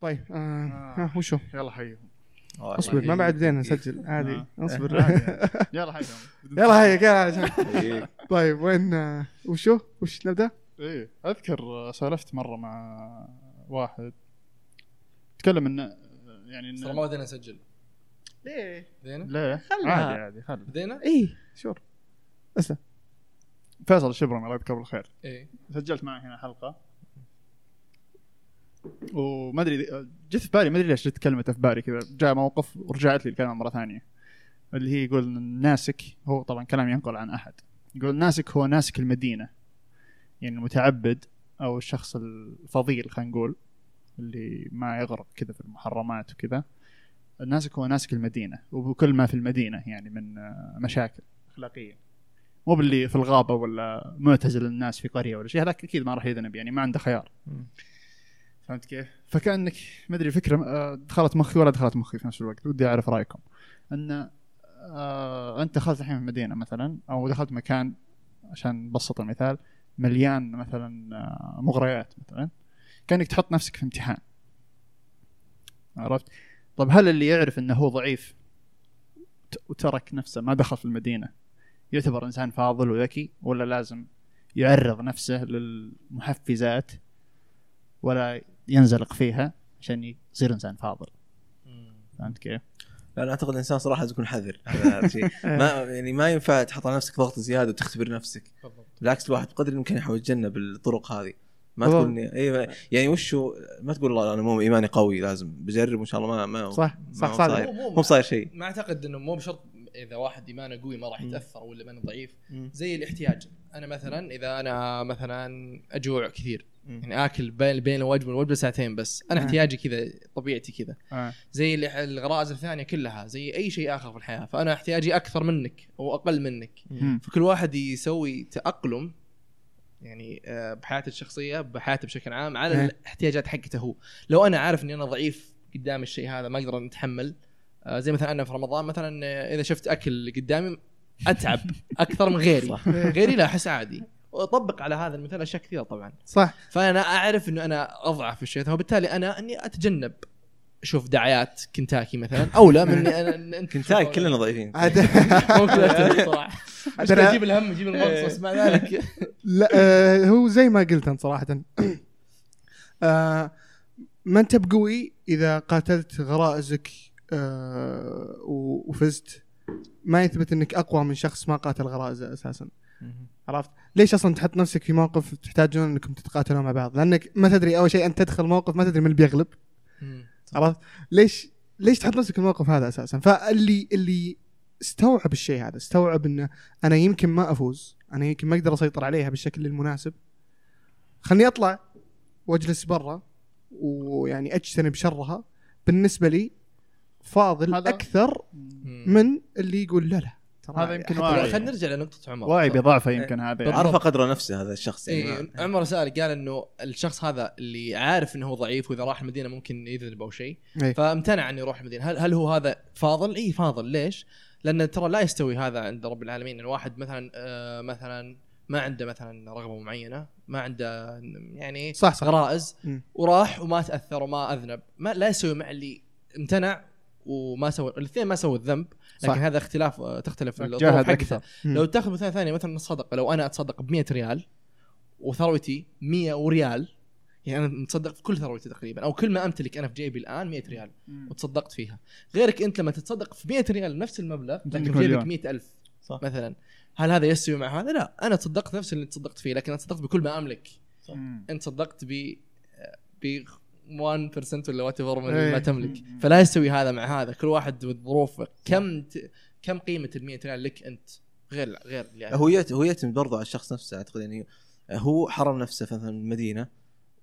طيب آه. آه. ها وشو يلا حيهم اصبر ما بعد بدينا نسجل عادي آه. اصبر عادي، عادي. يلا حيهم يلا هيا يلا إيه. طيب وين آه، وشو وش نبدأ؟ إيه أذكر آه، سولفت مرة مع واحد تكلم انه يعني ترى انه ما بدينا نسجل ليه؟ بدينا ليه؟ خلها. عادي عادي خل بدينا اي شور فيصل الشبرمي الله يذكره بالخير إيه سجلت معه هنا حلقة وما أدري جت في بالي ما أدري ليش جت كلمته في بالي كذا. جاء موقف ورجعت لي الكلمة مرة ثانية. اللي هي يقول الناسك هو طبعا كلام ينقل عن أحد. يقول الناسك هو ناسك المدينة. يعني المتعبد أو الشخص الفضيل خلينا نقول اللي ما يغرق كذا في المحرمات وكذا. الناسك هو ناسك المدينة وبكل ما في المدينة يعني من آه، مشاكل أخلاقية. مو باللي في الغابة ولا معتزل الناس في قرية ولا شيء هذاك أكيد ما راح يذنب يعني ما عنده خيار. فهمت كيف؟ فكأنك ما أدري فكرة آه، دخلت مخي ولا دخلت مخي في نفس الوقت ودي أعرف رأيكم أن آه أنت دخلت الحين مدينة مثلا أو دخلت مكان عشان نبسط المثال مليان مثلا آه، مغريات مثلا كأنك تحط نفسك في امتحان عرفت؟ طب هل اللي يعرف إنه هو ضعيف وترك نفسه ما دخل في المدينة يعتبر إنسان فاضل وذكي ولا لازم يعرض نفسه للمحفزات ولا ينزلق فيها عشان يصير إنسان فاضل فهمت كيف؟ لا أنا أعتقد الإنسان صراحة لازم يكون حذر هذا الشيء ما يعني ما ينفع تحط على نفسك ضغط زيادة وتختبر نفسك بالعكس الواحد بقدر الإمكان يحاول يتجنب الطرق هذه ما. تقول إني- أيوه يعني وشو ما تقول والله أنا مو إيماني قوي لازم بجرب وإن شاء الله ما ما صح ما صح هو صادق صاير. مو صاير شيء ما أعتقد إنه مو بشرط إذا واحد إيمانه قوي ما راح. يتأثر ولا ايمانه ضعيف. زي الاحتياج أنا مثلا إذا أنا مثلا أجوع كثير. يعني آكل بين بين الوجبة والوجبه ساعتين بس أنا. احتياجي كذا طبيعتي كذا آه. زي اللي- الغرائز الثانية كلها زي أي شيء آخر في الحياة فأنا احتياجي أكثر منك أو أقل منك. فكل واحد يسوي تأقلم يعني آه، بحياته الشخصية بحياته بشكل عام على. الاحتياجات حقته هو لو أنا عارف إني أنا ضعيف قدام الشيء هذا ما أقدر أتحمل آه، زي مثلا أنا في رمضان مثلا إذا شفت أكل قدامي أتعب أكثر من غيري. غيري لا أحس عادي واطبق على هذا المثال أشياء كثيرة طبعا. صح. فأنا أعرف إنه أنا أضعف في الشيء وبالتالي أنا إني أتجنب أشوف دعايات كنتاكي مثلا اولى من إني أنا أنت كنتاي كلنا ضعيفين. عاد ممكن صراحة أنا- أجيب الهم أجيب المغص بس مع ذلك. لا آه هو زي ما قلت انت صراحة. آه ما انت بقوي إذا قاتلت غرائزك آه و- وفزت؟ ما يثبت إنك أقوى من شخص ما قاتل غرائزه أساسا. عرفت؟ ليش أصلا تحط نفسك في موقف تحتاجون إنكم تتقاتلون مع بعض؟ لأنك ما تدري أول شيء أنت تدخل موقف ما تدري من اللي بيغلب. عرفت؟ ليش ليش تحط نفسك في الموقف هذا أساسا؟ فاللي اللي استوعب الشيء هذا استوعب إنه أنا يمكن ما أفوز أنا يمكن ما أقدر أسيطر عليها بالشكل المناسب. خلني أطلع وأجلس برا ويعني أجتنب شرها. بالنسبة لي فاضل هذا- أكثر من اللي يقول لا لا. ترى هذا يمكن واعي. خلينا نرجع لنقطة عمر. واعي بضعفه يمكن هذا يعني. عرف قدر نفسه هذا الشخص يعني. اي ما- عمر سأل قال إنه الشخص هذا اللي عارف إنه هو ضعيف وإذا راح المدينة ممكن يذنب أو شيء. إيه. فامتنع إنه يروح المدينة. هل هل هو هذا فاضل؟ اي فاضل. ليش؟ لأن ترى لا يستوي هذا عند رب العالمين. الواحد مثلا آه مثلا ما عنده مثلا رغبة معينة ما عنده يعني صح صح. غرائز مم. وراح وما تأثر وما أذنب. ما لا يسوي مع اللي امتنع وما سوى الاثنين ما سووا الذنب لكن صح. هذا اختلاف آه، تختلف الظروف جاهد حقته أكثر مم. لو تاخذ مثال ثاني مثلا الصدقه لو أنا أتصدق ب 100 ريال وثروتي 100 وريال يعني أنا متصدق في كل ثروتي تقريبا أو كل ما أمتلك أنا في جيبي الآن 100 ريال وتصدقت فيها غيرك أنت لما تتصدق في 100 ريال نفس المبلغ لكن في جيبك مليون. 100 ألف صح. مثلا هل هذا يستوي مع هذا؟ لا أنا تصدقت نفس اللي تصدقت فيه لكن أنا تصدقت بكل ما أملك مم. أنت صدقت ب ب 1% ولا وات من إيه. ما تملك. فلا يستوي هذا مع هذا. كل واحد وظروفه كم ت... كم قيمة ال 100 ريال لك أنت؟ غير غير اللي هو يت- هو يعتمد برضه على الشخص نفسه أعتقد يعني. هو حرم نفسه مثلا من المدينة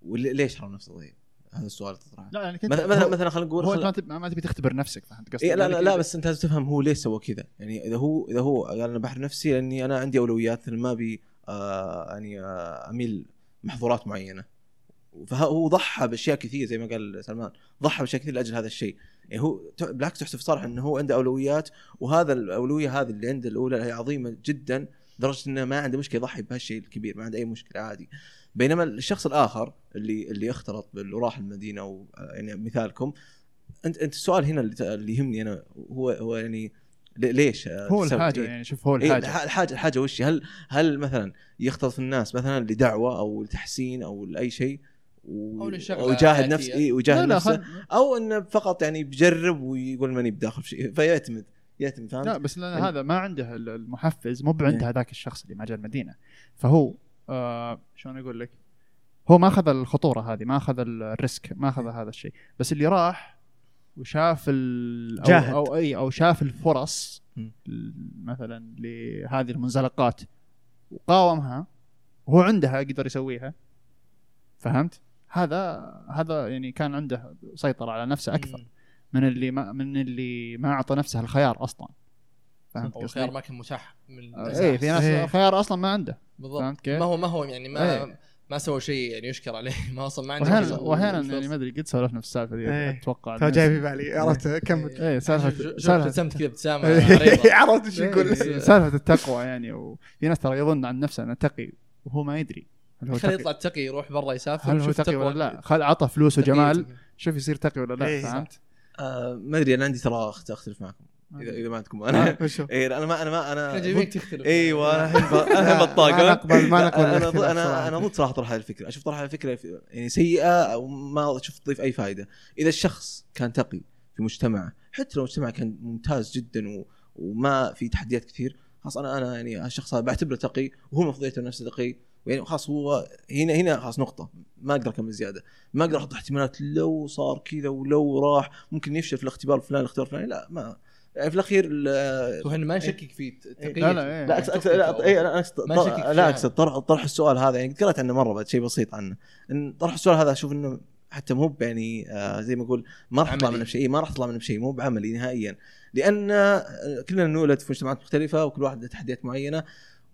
وليش حرم نفسه طيب؟ هذا السؤال تطرحه. لا يعني كنت مثلا مثلا خلينا نقول هو خل- ما تبي ما تبي تختبر نفسك فهمت قصدي؟ إيه لا لا, يعني لا بس أنت لازم تفهم هو ليش سوى كذا. يعني إذا هو إذا هو قال أنا بحر نفسي لأني أنا عندي أولويات ما أبي آه يعني آه أميل محظورات معينة. فهو ضحى بأشياء كثير زي ما قال سلمان. ضحى بأشياء كثير لأجل هذا الشيء. يعني هو بالعكس تحسب صراحة إنه هو عنده أولويات وهذا الاولويه هذه اللي عنده الأولى هي عظيمة جدا لدرجة إنه ما عنده مشكلة يضحي بهالشيء الكبير ما عنده أي مشكلة عادي. بينما الشخص الآخر اللي اللي اختلط وراح المدينة أو يعني مثالكم انت أنت السؤال هنا اللي, يهمني أنا هو هو يعني لي- ليش هو الحاجة إيه؟ يعني شوف هو إيه الحاجة. الح- الحاجة الحاجة وش؟ هل هل مثلا يختلط الناس مثلا لدعوة أو لتحسين أو لأي شيء؟ و- ويجاهد. نفسه إيه ويجاهد نفسه خل... أو إنه فقط يعني بيجرب ويقول ماني بداخل في شيء فيعتمد يعتمد فهمت؟ لا بس لأن يعني- هذا ما عنده ال- المحفز مو بعند إيه. هذاك الشخص اللي ما جاء المدينة فهو آه شلون أقول لك هو ما أخذ الخطورة هذه ما أخذ الريسك ما أخذ هذا الشيء بس اللي راح وشاف ال أو, جاهد. أو إي أو شاف الفرص مثلا لهذه المنزلقات وقاومها وهو عندها يقدر يسويها فهمت؟ هذا هذا يعني كان عنده سيطرة على نفسه أكثر. من اللي ما من اللي ما أعطى نفسه الخيار أصلا فهمت أو؟ الخيار ما كان متاح من اي في ناس إيه. الخيار أصلا ما عنده بالضبط فهمت كيف؟ ما هو ما هو يعني ما إيه. ما سوى شيء يعني يشكر عليه ما أصلا ما عنده واحيانا. يعني ما أدري قد سولفنا في السالفة ذي إيه. أتوقع تو جاي في بالي عرفت كمل إيه سالفة سالفة ابتسمت كذا ابتسامة عريضة عرفت إيش يقول إيه، سالفة التقوى يعني وفي ناس ترى يظن عن نفسه أنه تقي وهو ما يدري هو خليه يطلع تقي يروح برا يسافر هل هو تقي ولا لا خل عطى فلوس. وجمال شوف يصير تقي ولا لا إيه، فهمت؟ آه ما أدري أنا عندي ترى أختلف معكم إذا إذا ما عندكم آه. أنا؟ إيه أنا ما أنا ما أنا جايبينك تختلف إيوه أنا لا، الطاقة ما نقبل- ما نقبل أنا أنا. أنا ضد صراحة طرح هذه الفكرة أشوف طرح هذه الفكرة يعني سيئة أو ما أشوف تضيف أي فائده إذا الشخص كان تقي في مجتمعه حتى لو مجتمعه كان ممتاز جدا و... وما في تحديات كثير خلاص أنا أنا يعني الشخص هذا بعتبره تقي وهو يعتبر نفسه تقي يعني خلاص هو هنا هنا خلاص نقطة. ما أقدر أكمل زيادة. ما أقدر أحط احتمالات لو صار كذا ولو راح. ممكن يفشل في الاختبار الفلاني الاختبار الفلاني. لا ما يعني في الأخير ال- وهنا ما نشكك في تقية لا، لا، إيه. لا اقصد أقصد- لا أقصد لا هذا. أقصد طرح طرح السؤال هذا. يعني قرأت عنه مرة بعد شيء بسيط عنه. إن طرح السؤال هذا أشوف إنه حتى مو يعني آه زي ما أقول ما راح تطلع. منه بشيء إيه، ما راح تطلع منه بشيء مو بعملي نهائيا. لأن آه، كلنا نولد في مجتمعات مختلفة وكل واحد له تحديات معينة.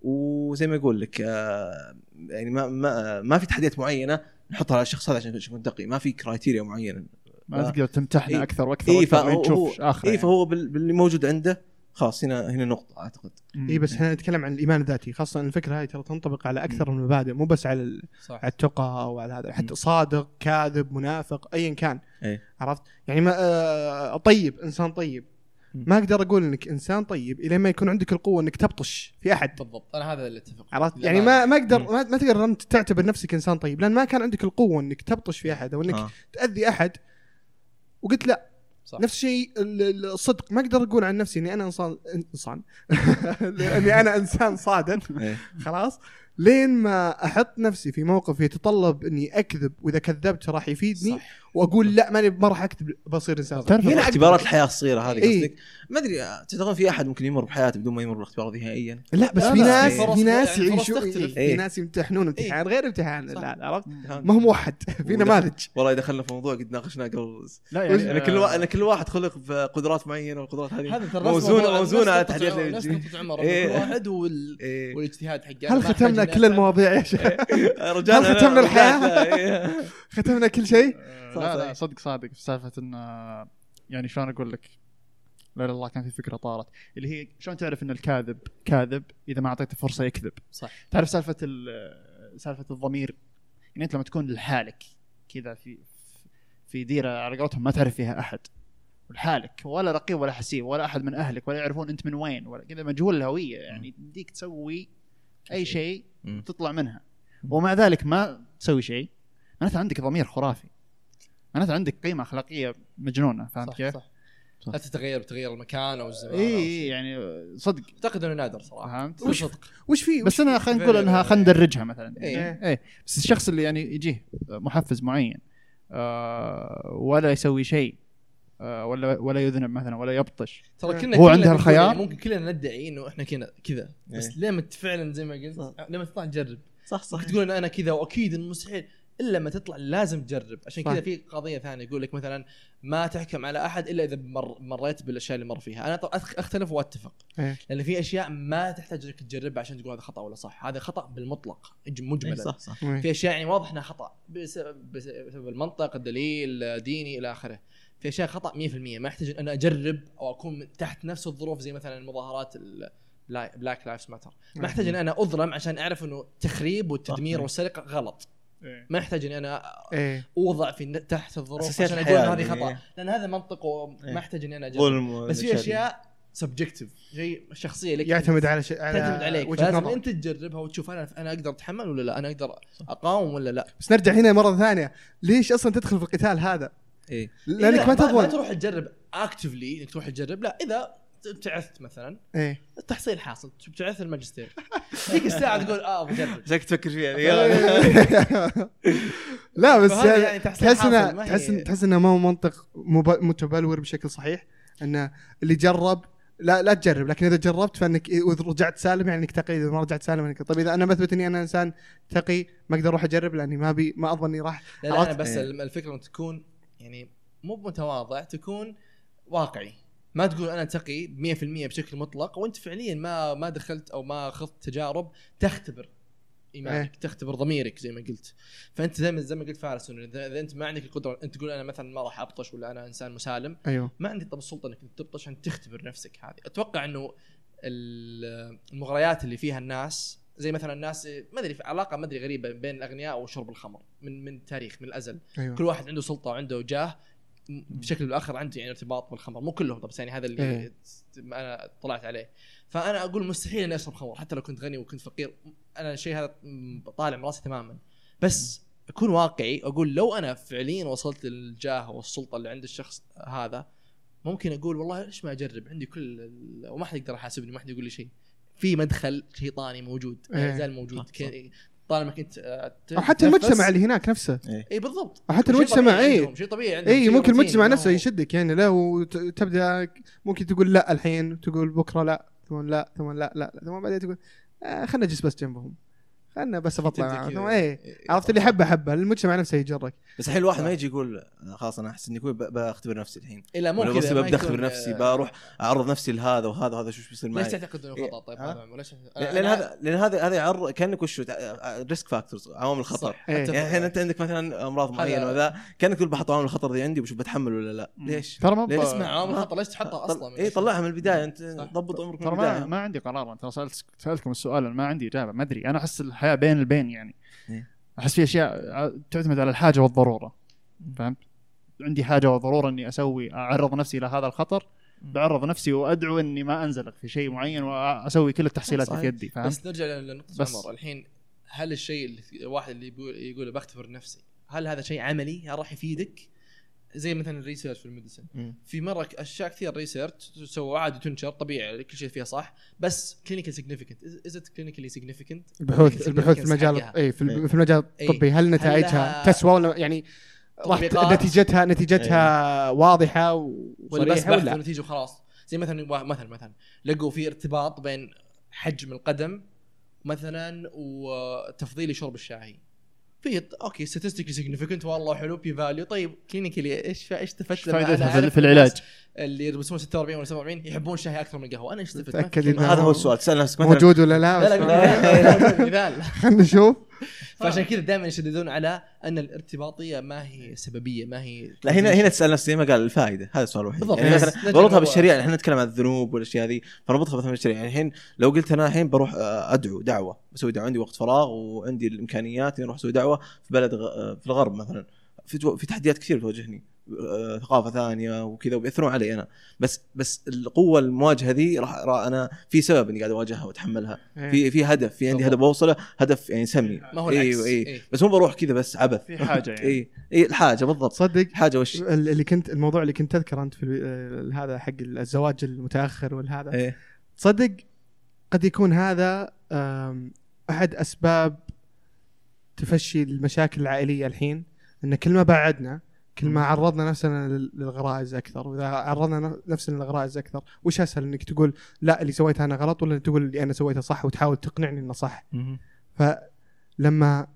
وزي ما يقول لك آه، يعني ما ما ما في تحديات معينة نحطها على الشخص هذا عشان يكون تقي ما في criteria معينه ما. تقدر تمتحنه إيه. أكثر وأكثر إي وأكثر فهو تشوف آخر إي فهو بال- باللي موجود عنده خلاص هنا هنا نقطة أعتقد إي بس إحنا نتكلم عن الإيمان الذاتي خاصة الفكرة هاي ترى تنطبق على أكثر من المبادئ مو بس على صح على التقى أو على هذا. حتى صادق كاذب منافق ايا كان إيه. عرفت يعني ما آه طيب إنسان طيب. ما أقدر أقول إنك إنسان طيب إلى ما يكون عندك القوة إنك تبطش في أحد. بالضبط أنا هذا اللي أتفق. عرفت؟ يعني ما ما أقدر. ما, ما تقدر أنت تعتبر نفسك إنسان طيب لأن ما كان عندك القوة إنك تبطش في أحد أو إنك آه. تأذي أحد. وقلت لا صح. نفس الشيء ال- ال- الصدق. ما أقدر أقول عن نفسي إني أنا انسان إنسان. اني أنا إنسان صادق. إيه. خلاص؟ لين ما أحط نفسي في موقف يتطلب إني أكذب وإذا كذبت راح يفيدني. صح. واقول لا ماني ما راح اكذب بصير إنسان تعرف هنا اختبارات الحياة الصغيرة هذه إيه. قصدك ما أدري تعتقدون في أحد ممكن يمر بحياته بدون ما يمر بالاختبار نهائيا لا بس لا، في ناس في في ناس يعني يعيشون. في إيه. ناس يمتحنون امتحان غير امتحان عرفت. ما هو موحد في نماذج والله دخلنا في موضوع قد ناقشناه قبل لا يعني أنا كل وا... أنا كل واحد خلق بقدرات معينة والقدرات هذه هذا ترى موزونه موزونه على تحديات نفس. نقطة عمر إيه. كل واحد. إيه. والاجتهاد حقه هل ختمنا كل. المواضيع يا شيخ هل ختمنا إيه. ختمنا كل شيء لا لا صدق صادق في سالفة إن يعني شلون أقول لك؟ لا لا الله كان في فكرة طارت. اللي هي شلون تعرف إن الكاذب كاذب إذا ما أعطيته فرصة يكذب؟ صح. تعرف سالفة ال- سالفة الضمير؟ يعني أنت لما تكون لحالك كذا في في ديرة على قولتهم ما تعرف فيها أحد. لحالك ولا رقيب ولا حسيب ولا أحد من أهلك ولا يعرفون أنت من وين ولا كذا مجهول الهويه يعني يمديك تسوي أي شيء. تطلع منها. ومع ذلك ما تسوي شيء. معناته عندك ضمير خرافي. معناته عندك قيمة أخلاقية مجنونة فهمت صح كيف؟ صح لا تتغير بتغير المكان أو الزمان اي اي شيء. يعني صدق أعتقد إنه نادر صراحة فهمت؟ وش- صدق وش في بس أنا خلينا نقول إنها خلينا ندرجها مثلا إيه. يعني إيه بس الشخص اللي يعني يجيه محفز معين آه ولا يسوي شيء آه ولا ولا يذنب مثلا ولا يبطش ترى كنا هو كلنا عنده الخيار؟ يعني ممكن كلنا ندعي إنه إحنا كذا كذا بس إيه. لما فعلا زي ما قلت صح. لما تطلع نجرب صح صح تقول أنا كذا وأكيد إنه مستحيل إلا لما تطلع لازم تجرب عشان. كذا في قضية ثانية يقول لك مثلا ما تحكم على أحد إلا إذا مر مريت بالأشياء اللي مر فيها أنا أختلف وأتفق إيه. لأن في أشياء ما تحتاج إنك تجربها عشان تقول هذا خطأ ولا صح هذا خطأ بالمطلق إج- إيه، مجملا صح صح إيه. في أشياء يعني واضح إنها خطأ بسبب, بسبب المنطق الدليل ديني إلى آخره في أشياء خطأ 100% ما يحتاج إن أجرب أو أكون تحت نفس الظروف زي مثلا المظاهرات ال- Black Lives Matter ما احتاج إن أنا أظلم عشان أعرف إنه التخريب والتدمير صح. والسرقة غلط إيه. ما يحتاج إني أنا إيه. أوضع في تحت الظروف عشان أقول هذه يعني. خطأ. لأن هذا منطق إيه. وما احتاج إني أنا أجرب. ظلم بس في. أشياء subjective شيء شخصية لك. يعتمد على شيء على تعتمد عليك. وجهة نظر أنت تجربها وتشوف أنا أنا أقدر أتحمل ولا لا أنا أقدر أقاوم ولا لا. بس نرجع هنا مرة ثانية. ليش أصلا تدخل في القتال هذا؟ إيه. لأنك لا، ما ما تضمن. تروح تجرب اكتفلي إنك تروح تجرب لا. إذا ابتعثت مثلا إيه. التحصيل حاصل ابتعثت الماجستير. ذيك الساعة تقول آه بجرب زيك تفكر فيها لا بس يعني يعني تحس انه تحس إن- تحس إنه ما هو منطق متبلور بشكل صحيح انه اللي جرب لا لا تجرب لكن إذا جربت فإنك إذا رجعت سالم يعني إنك تقي إذا ما رجعت سالم انك طيب إذا أنا مثبت إني أنا إنسان تقي ما أقدر أروح أجرب لأني ما بي ما اظن اني راح لا, لا أنا؟ بس. الفكرة تكون يعني مو متواضع تكون واقعي. ما تقول أنا تقي 100% بشكل مطلق وأنت فعليا ما ما دخلت أو ما أخذت تجارب تختبر إيمانك تختبر ضميرك زي ما قلت. فأنت زي ما زي ما قلت فارس إنه إذا أنت ما عندك القدرة أنت تقول أنا مثلا ما راح أبطش ولا أنا إنسان مسالم أيوه. ما عندي طب السلطة إنك تبطش عشان تختبر نفسك هذه. أتوقع إنه ال- المغريات اللي فيها الناس زي مثلا الناس ما أدري في علاقة ما أدري غريبة بين الأغنياء وشرب الخمر من من تاريخ من الأزل. أيوه. كل واحد عنده سلطة وعنده جاه بشكل بالاخر عنده يعني ارتباط بالخمر. مو كلهم بس يعني هذا اللي إيه. أنا طلعت عليه. فأنا أقول مستحيل إني أشرب خمر حتى لو كنت غني وكنت فقير. أنا الشيء هذا طالع من راسي تماما. بس أكون واقعي أقول لو أنا فعليا وصلت للجاه والسلطة اللي عند الشخص هذا ممكن أقول والله ليش ما أجرب عندي كل وما حد يقدر يحاسبني ما حد يقول لي شيء. في مدخل شيطاني موجود إيه. ما زال موجود. طالما كنت آه، أو حتى المجتمع اللي هناك نفسه. اي بالضبط. حتى شيء المجتمع، إيه. عندهم، شيء طبيعي عندهم اي شيء ممكن المجتمع نفسه يشدك يعني لا وتبدأ ممكن تقول لا الحين تقول بكرة لا ثم لا ثم لا لا ثم بعدين تقول آه خلنا نجلس بس جنبهم. خلنا بس بطلع كذا. ثم إيه عرفت اللي حبه حبه المجتمع نفسه يجرك بس الحين الواحد. ما يجي يقول آه، خلاص أنا أحس إني كوي ب- بختبر نفسي الحين الا مو ولا كذا أختبر نفسي آه، بروح أعرض نفسي لهذا وهذا وهذا شو بيصير ليش معي تعتقد إنه إيه. خطأ طيب؟ هذا لأن هذا لأن هذا هذا يعرض كأنك وشو risk factors عوامل الخطر صح. إيه. أتفق. يعني الحين أنت عندك مثلا أمراض معينة وذا كأنك تقول بحط عوامل الخطر ذي عندي وبشوف بتحمل ولا لا ليش؟ ترى ما ليش؟ اسمع عوامل الخطر ليش تحطها أصلا اي طلعها من البداية أنت. ضبط عمرك من ترى ما البداية ما عندي قرار ترى سالت سألتكم السؤال أنا ما عندي إجابة ما أدري أنا أحس الحياة بين البين يعني إيه. أحس في أشياء تعتمد على الحاجة والضرورة فهمت؟ عندي حاجة وضرورة إني أسوي أعرض نفسي إلى هذا الخطر بعرض نفسي وأدعو إني ما انزلق في شيء معين وأسوي كل التحصيلات اللي في. يدي فهمت؟ بس نرجع لنقطة بس- عمر الحين هل الشيء اللي الواحد اللي بيقول يقول بختبر نفسي هل هذا شيء عملي راح يفيدك زي مثلا ال research في ال medicine. في مرة أشياء كثير research تسوى عادي تنشر طبيعي كل شيء فيها صح بس clinical significant is it clinically significant البحوث البحوث في المجال اي في الب- في المجال إيه. الطبي هل نتائجها تسوى ولا يعني؟ نتيجتها نتيجتها واضحة ولا بس بحث ولا ونتيجه وخلاص. زي مثلا مثلا مثلا لقوا في ارتباط بين حجم القدم مثلا وتفضيل شرب الشاي في أوكي statistically significant والله حلو P value طيب clinically إيش إيش استفدت؟ فائدتها في- في العلاج؟ اللي يلبسون 46 ولا 47 يحبون الشاي أكثر من القهوة. أنا إيش استفدت؟ هذا هو السؤال. تسال نفسك مثلا موجود ولا لا؟ لا لا، مثال. خلينا نشوف. فعشان كذا دائما يشددون على أن الارتباطية ما هي سببية ما هي لا هنا هنا تسأل نفسك زي ما قال الفائدة؟ هذا السؤال الوحيد. بالضبط. يعني مثلا بربطها بالشريعه يعني إحنا نتكلم عن الذنوب والأشياء هذه فربطها مثلا بالشريعه يعني الحين لو قلت أنا الحين بروح آه، أدعو دعوة بسوي دعوة عندي وقت فراغ وعندي الإمكانيات إني أروح أسوي دعوة في بلد غ- آه، في الغرب مثلا. في في تحديات كثير تواجهني آه، ثقافة ثانية وكذا وبيأثرون علي أنا. بس بس القوة المواجهة ذي راح أنا في سبب إني قاعد أواجهها وأتحملها. إيه. في في هدف في عندي. هدف اوصله هدف يعني سمي. ما هو أيوه اي إيه. بس مو بروح كذا بس عبث. في حاجة يعني. اي اي الحاجة بالضبط. تصدق حاجة وش؟ ال- اللي كنت الموضوع اللي كنت تذكره أنت في ال- هذا حق الزواج المتأخر والهذا. إيه. تصدق قد يكون هذا أحد أسباب تفشي المشاكل العائلية الحين. إن كل ما بعدنا كل ما عرضنا نفسنا لل- للغرائز أكثر وإذا عرضنا نفسنا للغرائز أكثر وش أسهل إنك تقول لا اللي سويته أنا غلط ولا تقول اللي أنا سويته صح وتحاول تقنعني إنه صح؟ فلما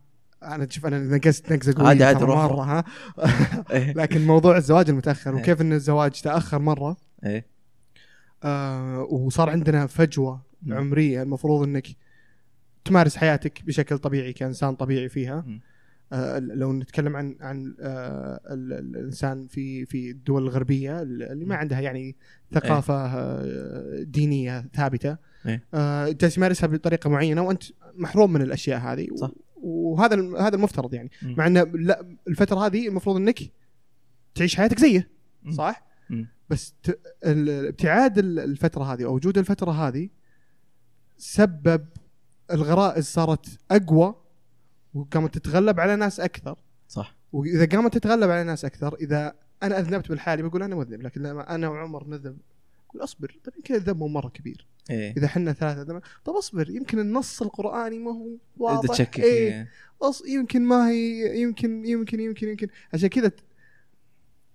أنا شوف أنا نقزت نقزة قوية عادي عادي. مرة ها؟ إيه. لكن موضوع الزواج المتأخر إيه. وكيف إن الزواج تأخر مرة؟ إيه. آه وصار عندنا فجوة. عمرية المفروض إنك تمارس حياتك بشكل طبيعي كإنسان طبيعي فيها. لو نتكلم عن عن آه، ال- ال- الإنسان في في الدول الغربية اللي ما عندها يعني ثقافة آه، دينية ثابتة إيه. آه، جالس يمارسها بطريقة معينة وأنت محروم من الأشياء هذه صح. وهذا هذا المفترض يعني. مع انه لا الفترة هذه المفروض إنك تعيش حياتك زيه. صح؟ بس ت... ابتعاد ال- الفترة هذه أو وجود الفترة هذه سبب الغرائز صارت أقوى وقامت تتغلب على ناس أكثر. صح. وإذا قامت تتغلب على ناس أكثر إذا أنا أذنبت بالحالي بقول أنا مذنب لكن لما أنا وعمر نذنب أقول أصبر طيب يمكن الذنب مو مرة كبير. إيه. إذا حنا ثلاثة ذنب طب أصبر يمكن النص القرآني ما هو واضح. تشكك إيه. إيه. أص... يمكن ما هي يمكن يمكن يمكن يمكن. عشان كذا ت...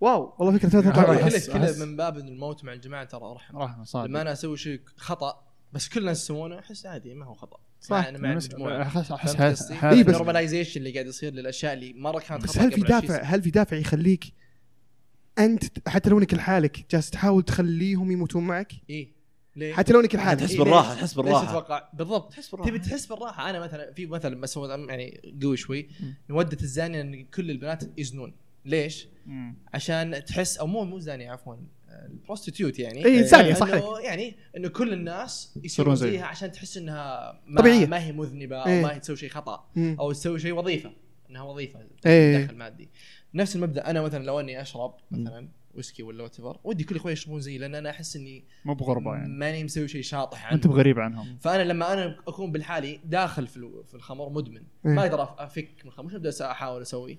واو والله فكرة كله أحس- من باب إن الموت مع الجماعة ترى رحمه رحمه صادق. لما أنا أسوي شيء خطأ بس كل الناس يسوونه أحس عادي ما هو خطأ. صح. مع بس المجموعه احس احس إيه بس- ال normalization اللي قاعد يصير للأشياء اللي مره كانت بس هل في قبل 20 دافع. هل في دافع يخليك أنت حتى لو انك لحالك جالس تحاول تخليهم يموتون معك؟ إيه. ليه؟ حتى لو انك لحالك تحس إيه، بالراحة ليش؟ تحس ليش بالراحة. تتوقع؟ بالضبط. تحس بالراحة. تبي تحس بالراحة. أنا مثلا في مثلا بس هو يعني قوي شوي. نودة الزانية إن كل البنات يزنون. ليش؟ مم. عشان تحس أو مو مو زانية عفوا. البروستيتيوت يعني زانية، إنه- صحيح. يعني إنه كل الناس يصيرون زيها. عشان تحس إنها ما طبيعية. ما هي مذنبة أو إيه. ما هي تسوي شيء خطأ مم. أو تسوي شيء وظيفة إنها وظيفة إيه. دخل مادي نفس المبدأ أنا مثلا لو إني أشرب مثلا ويسكي ولا what ودي كل أخوي يشربون زيي لأن أنا أحس إني مو بغربة يعني ماني مسوي شيء شاطح عنه انت بغريب عنهم فأنا لما أنا أكون بالحالي داخل في ال- في الخمر مدمن إيه. ما أقدر أفك من الخمر شو ابدا أحاول أسوي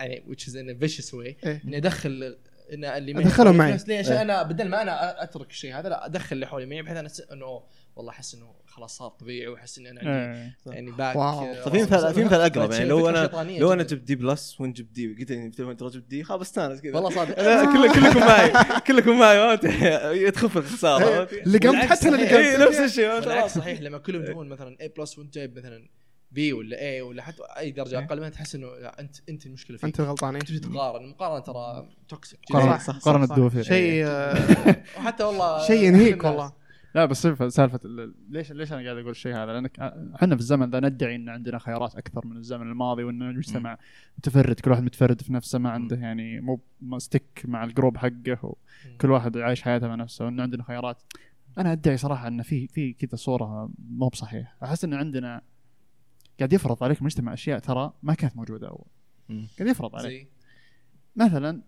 يعني which is in a vicious way إيه. إني أدخل إن اللي معي أدخلهم حولي معي. عشان إيه. أنا بدل ما أنا أترك الشيء هذا لا أدخل اللي حولي معي بحيث أنا أس- إنه والله أحس إنه خلاص صار طبيعي وأحس اني أنا عندي إيه. يعني back واو. آه، طيب في مثال في مثال أقرب يعني لو أنا لو أنا. جبت D plus وأنت جبت D قلت لي تبغى ترى جبت D خلاص استانس كذا والله صادق كلكم معي كلكم معي؟ تخف الخسارة؟ اللي قمت والعكس حتى أنا اللي. إيه، قمت نفس الشيء خلاص. صحيح لما كلهم يجيبون مثلا A بلس وأنت جايب مثلا B ولا اي ولا حتى أي درجة إيه. أقل منها تحس إنه لا أنت أنت المشكلة فيك. أنت الغلطان إيه. تبي تقارن المقارنه ترى toxic قارن صح، صح، قارن شيء آه، وحتى والله شيء ينهيك والله. لا بس سالفه سالفة ال- ليش ليش أنا قاعد أقول الشيء هذا؟ لأنك إحنا في الزمن ذا ندعي إن عندنا خيارات أكثر من الزمن الماضي وإن المجتمع متفرد كل واحد متفرد في نفسه ما عنده يعني مو مستك مع الجروب حقه وكل واحد عايش حياته مع نفسه. وانه عندنا خيارات أنا أدعي صراحة إن في في كذا صورة مو بصحيح. أحس إن عندنا قاعد يفرض عليك المجتمع أشياء ترى ما كانت موجودة أول. قاعد يفرض عليك مثلا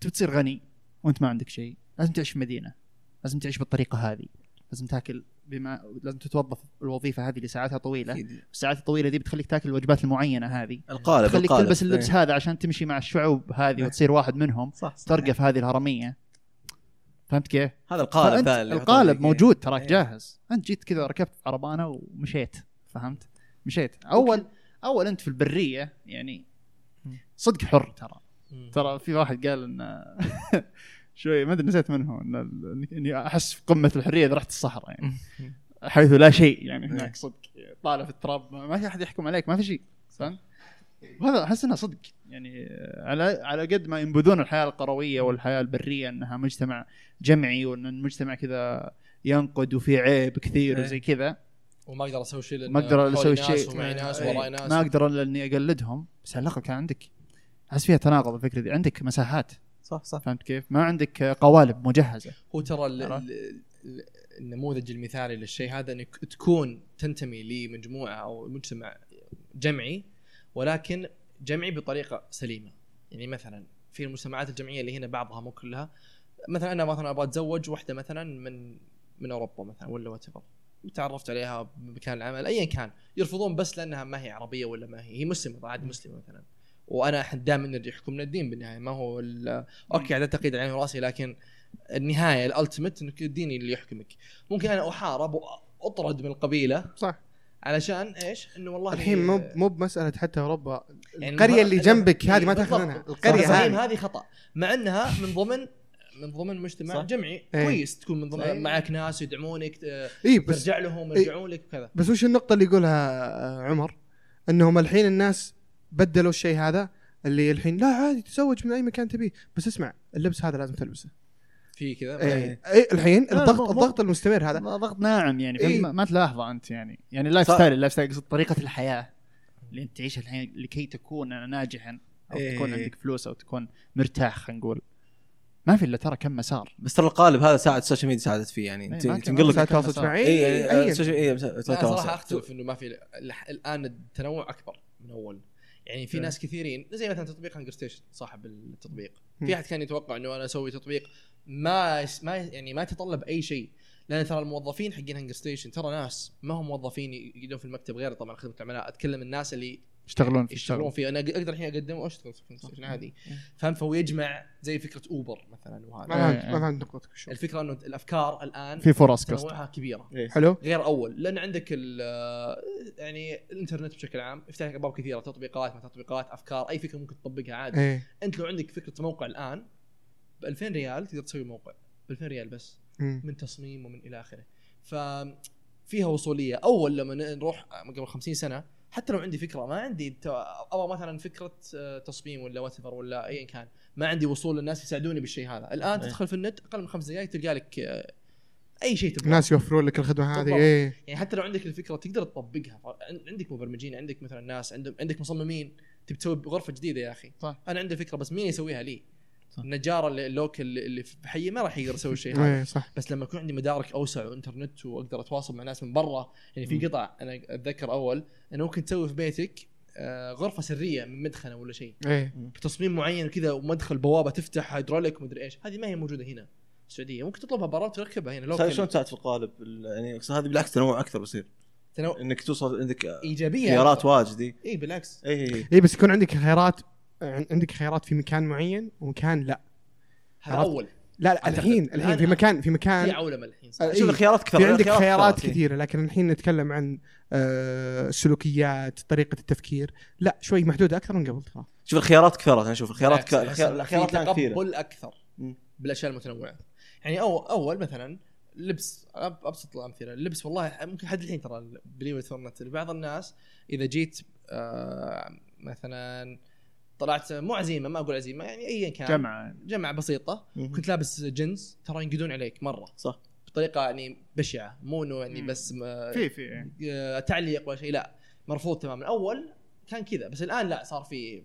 تبي تصير غني وأنت ما عندك شيء لازم تعيش في مدينة لازم تعيش بالطريقة هذه لازم تاكل بما لازم تتوظف الوظيفة هذه اللي ساعاتها طويله. الساعات الطويلة دي بتخليك تاكل الوجبات المعينة هذه القالب تخليك القالب. تلبس اللبس إيه. هذا عشان تمشي مع الشعوب هذه إيه. وتصير واحد منهم صح صح. ترقى في هذه الهرمية فهمت كيف؟ هذا القالب القالب. موجود تراك إيه. جاهز أنت جيت كذا ركبت عربانة ومشيت فهمت؟ مشيت. اول أول أنت في البرية يعني صدق حر ترى. ترى في واحد قال إن شوي ما أدري نسيت منه إن ال- اني أحس في قمة الحرية إذا رحت الصحراء يعني. حيث لا شيء يعني هناك صدق. طالع في التراب ما ما في أحد يحكم عليك ما في شيء. فهمت؟ وهذا أحس إنه صدق. يعني على على قد ما ينبذون الحياة القروية والحياة البرية إنها مجتمع جمعي وإن المجتمع كذا ينقد وفي عيب كثير إيه. وزي كذا. وما أقدر أسوي شيء ما أقدر أسوي شيء. ناس إيه. وراي ناس. ما أقدر إلا إني أقلدهم. بس على الأقل كان عندك أحس فيها تناقض الفكرة دي. عندك مساحات. صح صح. فهمت كيف؟ ما عندك قوالب مجهزة. هو ترى النموذج المثالي للشيء هذا إنك تكون تنتمي لمجموعة أو مجتمع جمعي ولكن جمعي بطريقة سليمة. يعني مثلا في المجتمعات الجمعية اللي هنا بعضها مو كلها. مثلا أنا مثلا أبغى أتزوج واحدة مثلا من من أوروبا مثلا ولا وات وتعرفت عليها بمكان العمل ايا كان. يرفضون بس لأنها ما هي عربية ولا ما هي هي مسلمة عاد مسلمة مثلا. وأنا دائما نرجع يحكمنا الدين بالنهاية. ما هو أوكي على تقييد عيني وراسي لكن النهاية ال ultimate إنك الدين اللي يحكمك. ممكن أنا أحارب وأطرد من القبيلة صح. علشان إيش؟ إنه والله الحين مو مو بمسألة حتى اوروبا يعني القرية اللي جنبك هذه ما. تاخذ منها. القرية هذه هذه خطأ مع إنها من ضمن من ضمن مجتمع صح. جمعي إيه. كويس تكون من ضمن إيه. معك ناس يدعمونك ت- اي بس ترجع لهم إيه. يرجعون لك وكذا بس وش النقطة اللي يقولها آه، عمر إنهم الحين الناس بدلوا الشيء هذا اللي الحين لا عادي تزوج من أي مكان تبيه بس اسمع اللبس هذا لازم تلبسه في كذا اي اي الحين لا، الضغط الضغط المستمر هذا ضغط ناعم يعني إيه. ما, تلاحظه أنت يعني يعني ال life. style ال life style قصد طريقة الحياة اللي أنت تعيش الحين لكي تكون ناجحا أو إيه. تكون عندك فلوس أو تكون مرتاح خلينا نقول ما في إلا ترى كم مسار. بس ترى القالب هذا ساعد ال social media ساعدت فيه يعني إيه، تنقل لك التواصل. الاجتماعي اي اي أي- ال social اي لا صراحة اختلف إنه ما في الآن التنوع أكبر من أول. يعني في إيه. ناس كثيرين زي مثلا تطبيق هانجر ستيشن صاحب التطبيق. في أحد كان يتوقع إنه أنا أسوي تطبيق ما ما يعني ما يتطلب أي شيء. لأن ترى الموظفين حقين هانجر ستيشن ترى ناس ما هم موظفين يقعدون في المكتب غير طبعا خدمة العملاء. أتكلم الناس اللي يشتغلون في يشتغلون فيه. أنا أقدر الحين اقدم وأشتغل ستيشن عادي. فهمت؟ فهو يجمع زي فكرة أوبر مثلا ما وهذا فهمت إيه. ما فهمت نقطتك الفكرة إنه الأفكار الآن في فرص تنوعها كبيرة. حلو. غير أول لأن عندك ال يعني الإنترنت بشكل عام يفتح لك أبواب كثيرة تطبيقات ما تطبيقات أفكار أي فكرة ممكن تطبقها عادي. إيه. أنت لو عندك فكرة موقع الآن ب 2000 ريال تقدر تسوي موقع. ب 2000 ريال بس. مم. من تصميم ومن إلى آخره. ف فيها وصولية. أول لما نروح قبل 50 سنة حتى لو عندي فكرة ما عندي أبغى مثلا فكرة آه، تصميم ولا وات ولا ايا كان ما عندي وصول للناس يساعدوني بالشيء هذا الآن إيه. تدخل في النت أقل من خمس دقائق تلقى لك آه، أي شيء تبغاه الناس يوفرون لك الخدمة هذه. إيه يعني حتى لو عندك الفكرة تقدر تطبقها عندك مبرمجين عندك مثلا ناس عندهم عندك مصممين تبي تسوي غرفه جديدة يا أخي صح. أنا عندي فكرة بس مين يسويها لي. النجار اللي- اللوكل اللي اللي في حي ما راح يقدر يسوي الشيء هذا. إيه صح. بس لما يكون عندي مدارك أوسع وإنترنت وأقدر أتواصل مع ناس من برا يعني في. قطع أنا أتذكر أول انه ممكن تسوي في بيتك آه، غرفة سرية من مدخنة ولا شيء. إيه. بتصميم معين كذا ومدخل بوابة تفتح هيدروليك ومدري إيش. هذه ما هي موجودة هنا في السعودية. ممكن تطلبها برا وتركبها هنا لوكل. شلون تساعد في القالب؟ ال- يعني هذه بالعكس تنوع أكثر بصير. تنو... إنك توصل عندك إيجابية خيارات واجد إي. بالعكس. إي. إي بس يكون عندك خيارات عندك خيارات في مكان معين ومكان لا هذا عرفت؟ أول لا لا أعتقد. الحين الحين في مكان في في مكان عولمه الحين آه، شوف. الخيارات كثر في عندك خيارات. كثيرة لكن الحين نتكلم عن آه، السلوكيات طريقة التفكير لا شوي محدوده أكثر من قبل ترى شوف الخيارات كثرت أنا شوف الخيارات ك- الخيار- إن الخيارات في الآن كثيرة تقبل أكثر مم. بالأشياء المتنوعة يعني اول أول مثلا لبس أب- أبسط الأمثلة اللبس والله ممكن حد الحين ترى believe it or not بعض الناس إذا جيت آه مثلا طلعت مو عزيمة ما أقول عزيمة يعني ايا كان. جمعة. جمعة بسيطة. مم. كنت لابس جنس ترى ينقدون عليك مرة. صح. بطريقة يعني بشعة مو إنه يعني مم. بس في في آه، تعليق ولا شيء لا. مرفوض تماما. اول كان كذا بس الآن لا صار في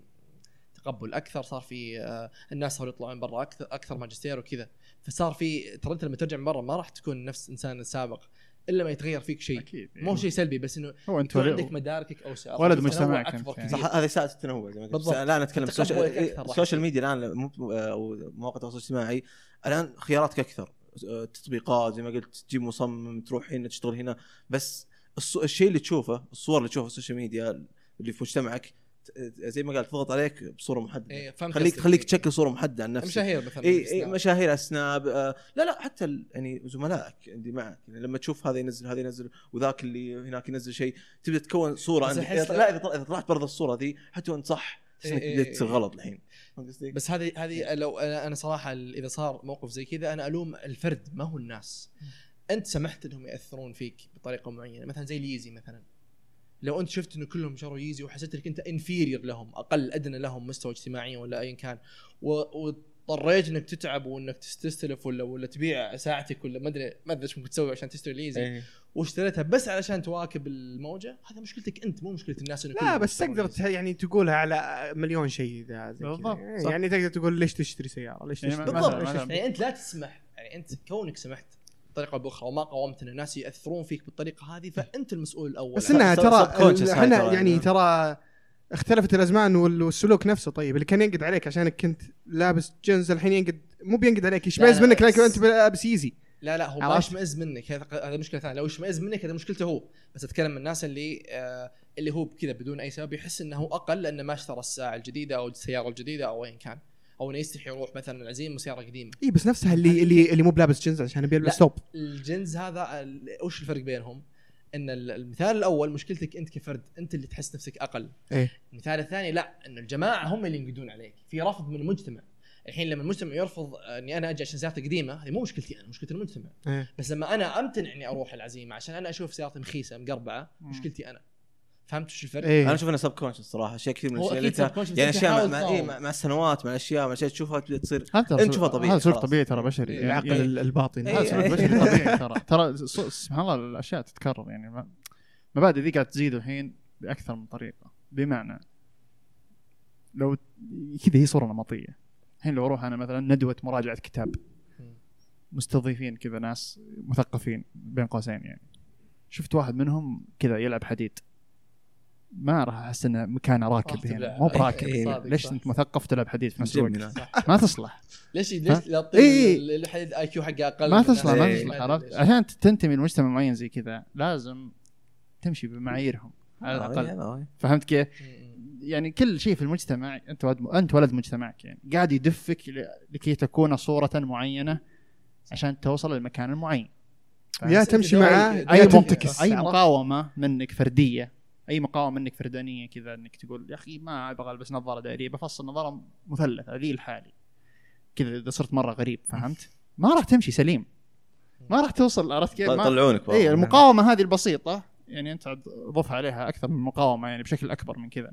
تقبل أكثر صار في آه، الناس صاروا يطلعون برا أكثر أكثر ماجستير وكذا. فصار في ترى أنت لما ترجع من برا ما راح تكون نفس الانسان السابق إلا ما يتغير فيك شيء. أكيد مو شيء سلبي بس إنه هو أنت عندك مداركك اوسع ولد مجتمعك اكبر يعني. صح هذا يساعد التنوع زي ما قلت. بالضبط. بس الان اتكلم ال social ال social media الآن مواقع التواصل الاجتماعي الآن خياراتك أكثر. أه، تطبيقات زي ما قلت تجيب مصمم تروح هنا تشتغل هنا. بس الص- الشيء اللي تشوفه الصور اللي تشوفها في ال social media اللي في مجتمعك زي ما قال تضغط عليك بصورة محددة إيه، فهمت خليك. خليك تشكل صورة محددة عن نفسك مشاهير مثلا اي اي. مشاهير على سناب آه لا لا حتى يعني زملائك عندي معك يعني لما تشوف هذا ينزل هذا ينزل وذاك اللي هناك ينزل شيء تبدا تكون صورة عندك إذا- لا إذا طلع- إذا طلعت برا الصورة ذي حتى وأنت صح إيه، انك إيه، بديت إيه. غلط الحين؟ بس هذه هذه لو أنا صراحة إذا صار موقف زي كذا أنا ألوم الفرد ما هو الناس أنت سمحت إنهم يأثرون فيك بطريقة معينة مثلا زي اليزي مثلا لو أنت شفت إنه كلهم شروا يزي وحسيت إنك أنت انفيرير لهم أقل أدنى لهم مستوى اجتماعيا ولا ايا كان و- واضطريت إنك تتعب وإنك تستلف ولا ولا تبيع ساعتك ولا ما أدري ما أدري إيش ممكن تسوي عشان تشتري اليزي إيه. واشتريتها بس علشان تواكب الموجة هذا مشكلتك أنت مو مشكلة الناس إنه لا بس تقدر يعني تقولها على مليون شيء. بالضبط، يعني-. يعني تقدر تقول ليش تشتري سيارة ليش يعني تشتري مثلاً- بالضبط. يعني أنت لا تسمح يعني أنت كونك سمحت بطريقة أو بأخرى وما قاومت إن الناس يأثرون فيك بالطريقة هذه فأنت المسؤول الأول. بس إنها ترى إحنا يعني. ترى اختلفت الأزمان وال- والسلوك نفسه. طيب اللي كان ينقد عليك عشانك كنت لابس جنز الحين ينقد مو بينقد عليك يشمئز منك لكن أنت لابس ايزي لا لا هو ما؟ يشمئز منك. هذا هذا مشكلة ثانية. لو يشمئز منك هذا مشكلته هو. بس أتكلم من الناس اللي آه اللي هو كذا بدون أي سبب يحس إنه أقل لأنه ما اشترى الساعة الجديدة أو السيارة الجديدة أو ايا كان. أو إنه يستحي يروح مثلا العزيمه سياره قديمه اي بس نفسها اللي اللي اللي مو بلابس جنز عشان بيلبس لا. ثوب. الجنز هذا وش الفرق بينهم؟ إن ال- المثال الأول مشكلتك أنت كفرد أنت اللي تحس نفسك أقل. إيه. المثال الثاني لا إن الجماعة هم اللي ينقدون عليك. في رفض من المجتمع. الحين لما المجتمع يرفض إني أنا أجي عشان سيارتي قديمه هذه مو مشكلتي أنا مشكلة المجتمع. إيه. بس لما أنا أمتنع إني أروح العزيمة عشان أنا أشوف سيارتي مخيسة مقربعة. مشكلتي أنا. فهمت وش الفرق؟ إيه أنا أشوف إنه سب كونشس صراحة أشياء كثير من الأشياء اللي أنت يعني أشياء مع, مع. إيه مع, السنوات مع الأشياء مع اشياء تشوفها تبدا تصير هذا أنت تشوفها طبيعي، هذا سلوك. طبيعي ترى بشري إيه. يعني العقل الباطني إيه. هذا سلوك بشري طبيعي ترى ترى سبحان الله الأشياء تتكرر يعني ما- مبادئ ذي قاعد تزيد الحين بأكثر من طريقة بمعنى لو كذا هي صورة نمطية الحين لو أروح أنا مثلا ندوة مراجعة كتاب. مستضيفين كذا ناس مثقفين بين قوسين يعني شفت واحد منهم كذا يلعب حديد ما راح أحس إنه مكانه راكب هنا تبلع. مو براكب إيه، صادق، ليش. أنت مثقف تلعب حديد في نفس الوقت. ما تصلح ليش؟ ليش لا. تطير الحديد اي كيو حقه أقل ما تصلح؟ ما إيه. تصلح عرفت عشان تنتمي لمجتمع معين زي كذا لازم تمشي بمعاييرهم على الأقل يعني،. فهمت كيف؟ يعني كل شيء في المجتمع أنت ولد أنت ولد مجتمعك يعني قاعد يدفك لكي تكون صورة معينة عشان توصل للمكان المعين يا تمشي معاه يا تنتكس أي؟ مقاومة منك فردية أي مقاومة منك فردانية كذا إنك تقول يا أخي ما أبغى ألبس نظارة دائرية بفصل نظارة مثلثه ذي لحالي كذا إذا صرت مرة غريب فهمت؟ ما راح تمشي سليم ما راح توصل عرفت كيف؟ يطلعونك اي. المقاومة هذه البسيطة يعني أنت ضف عليها أكثر من مقاومة يعني بشكل أكبر من كذا.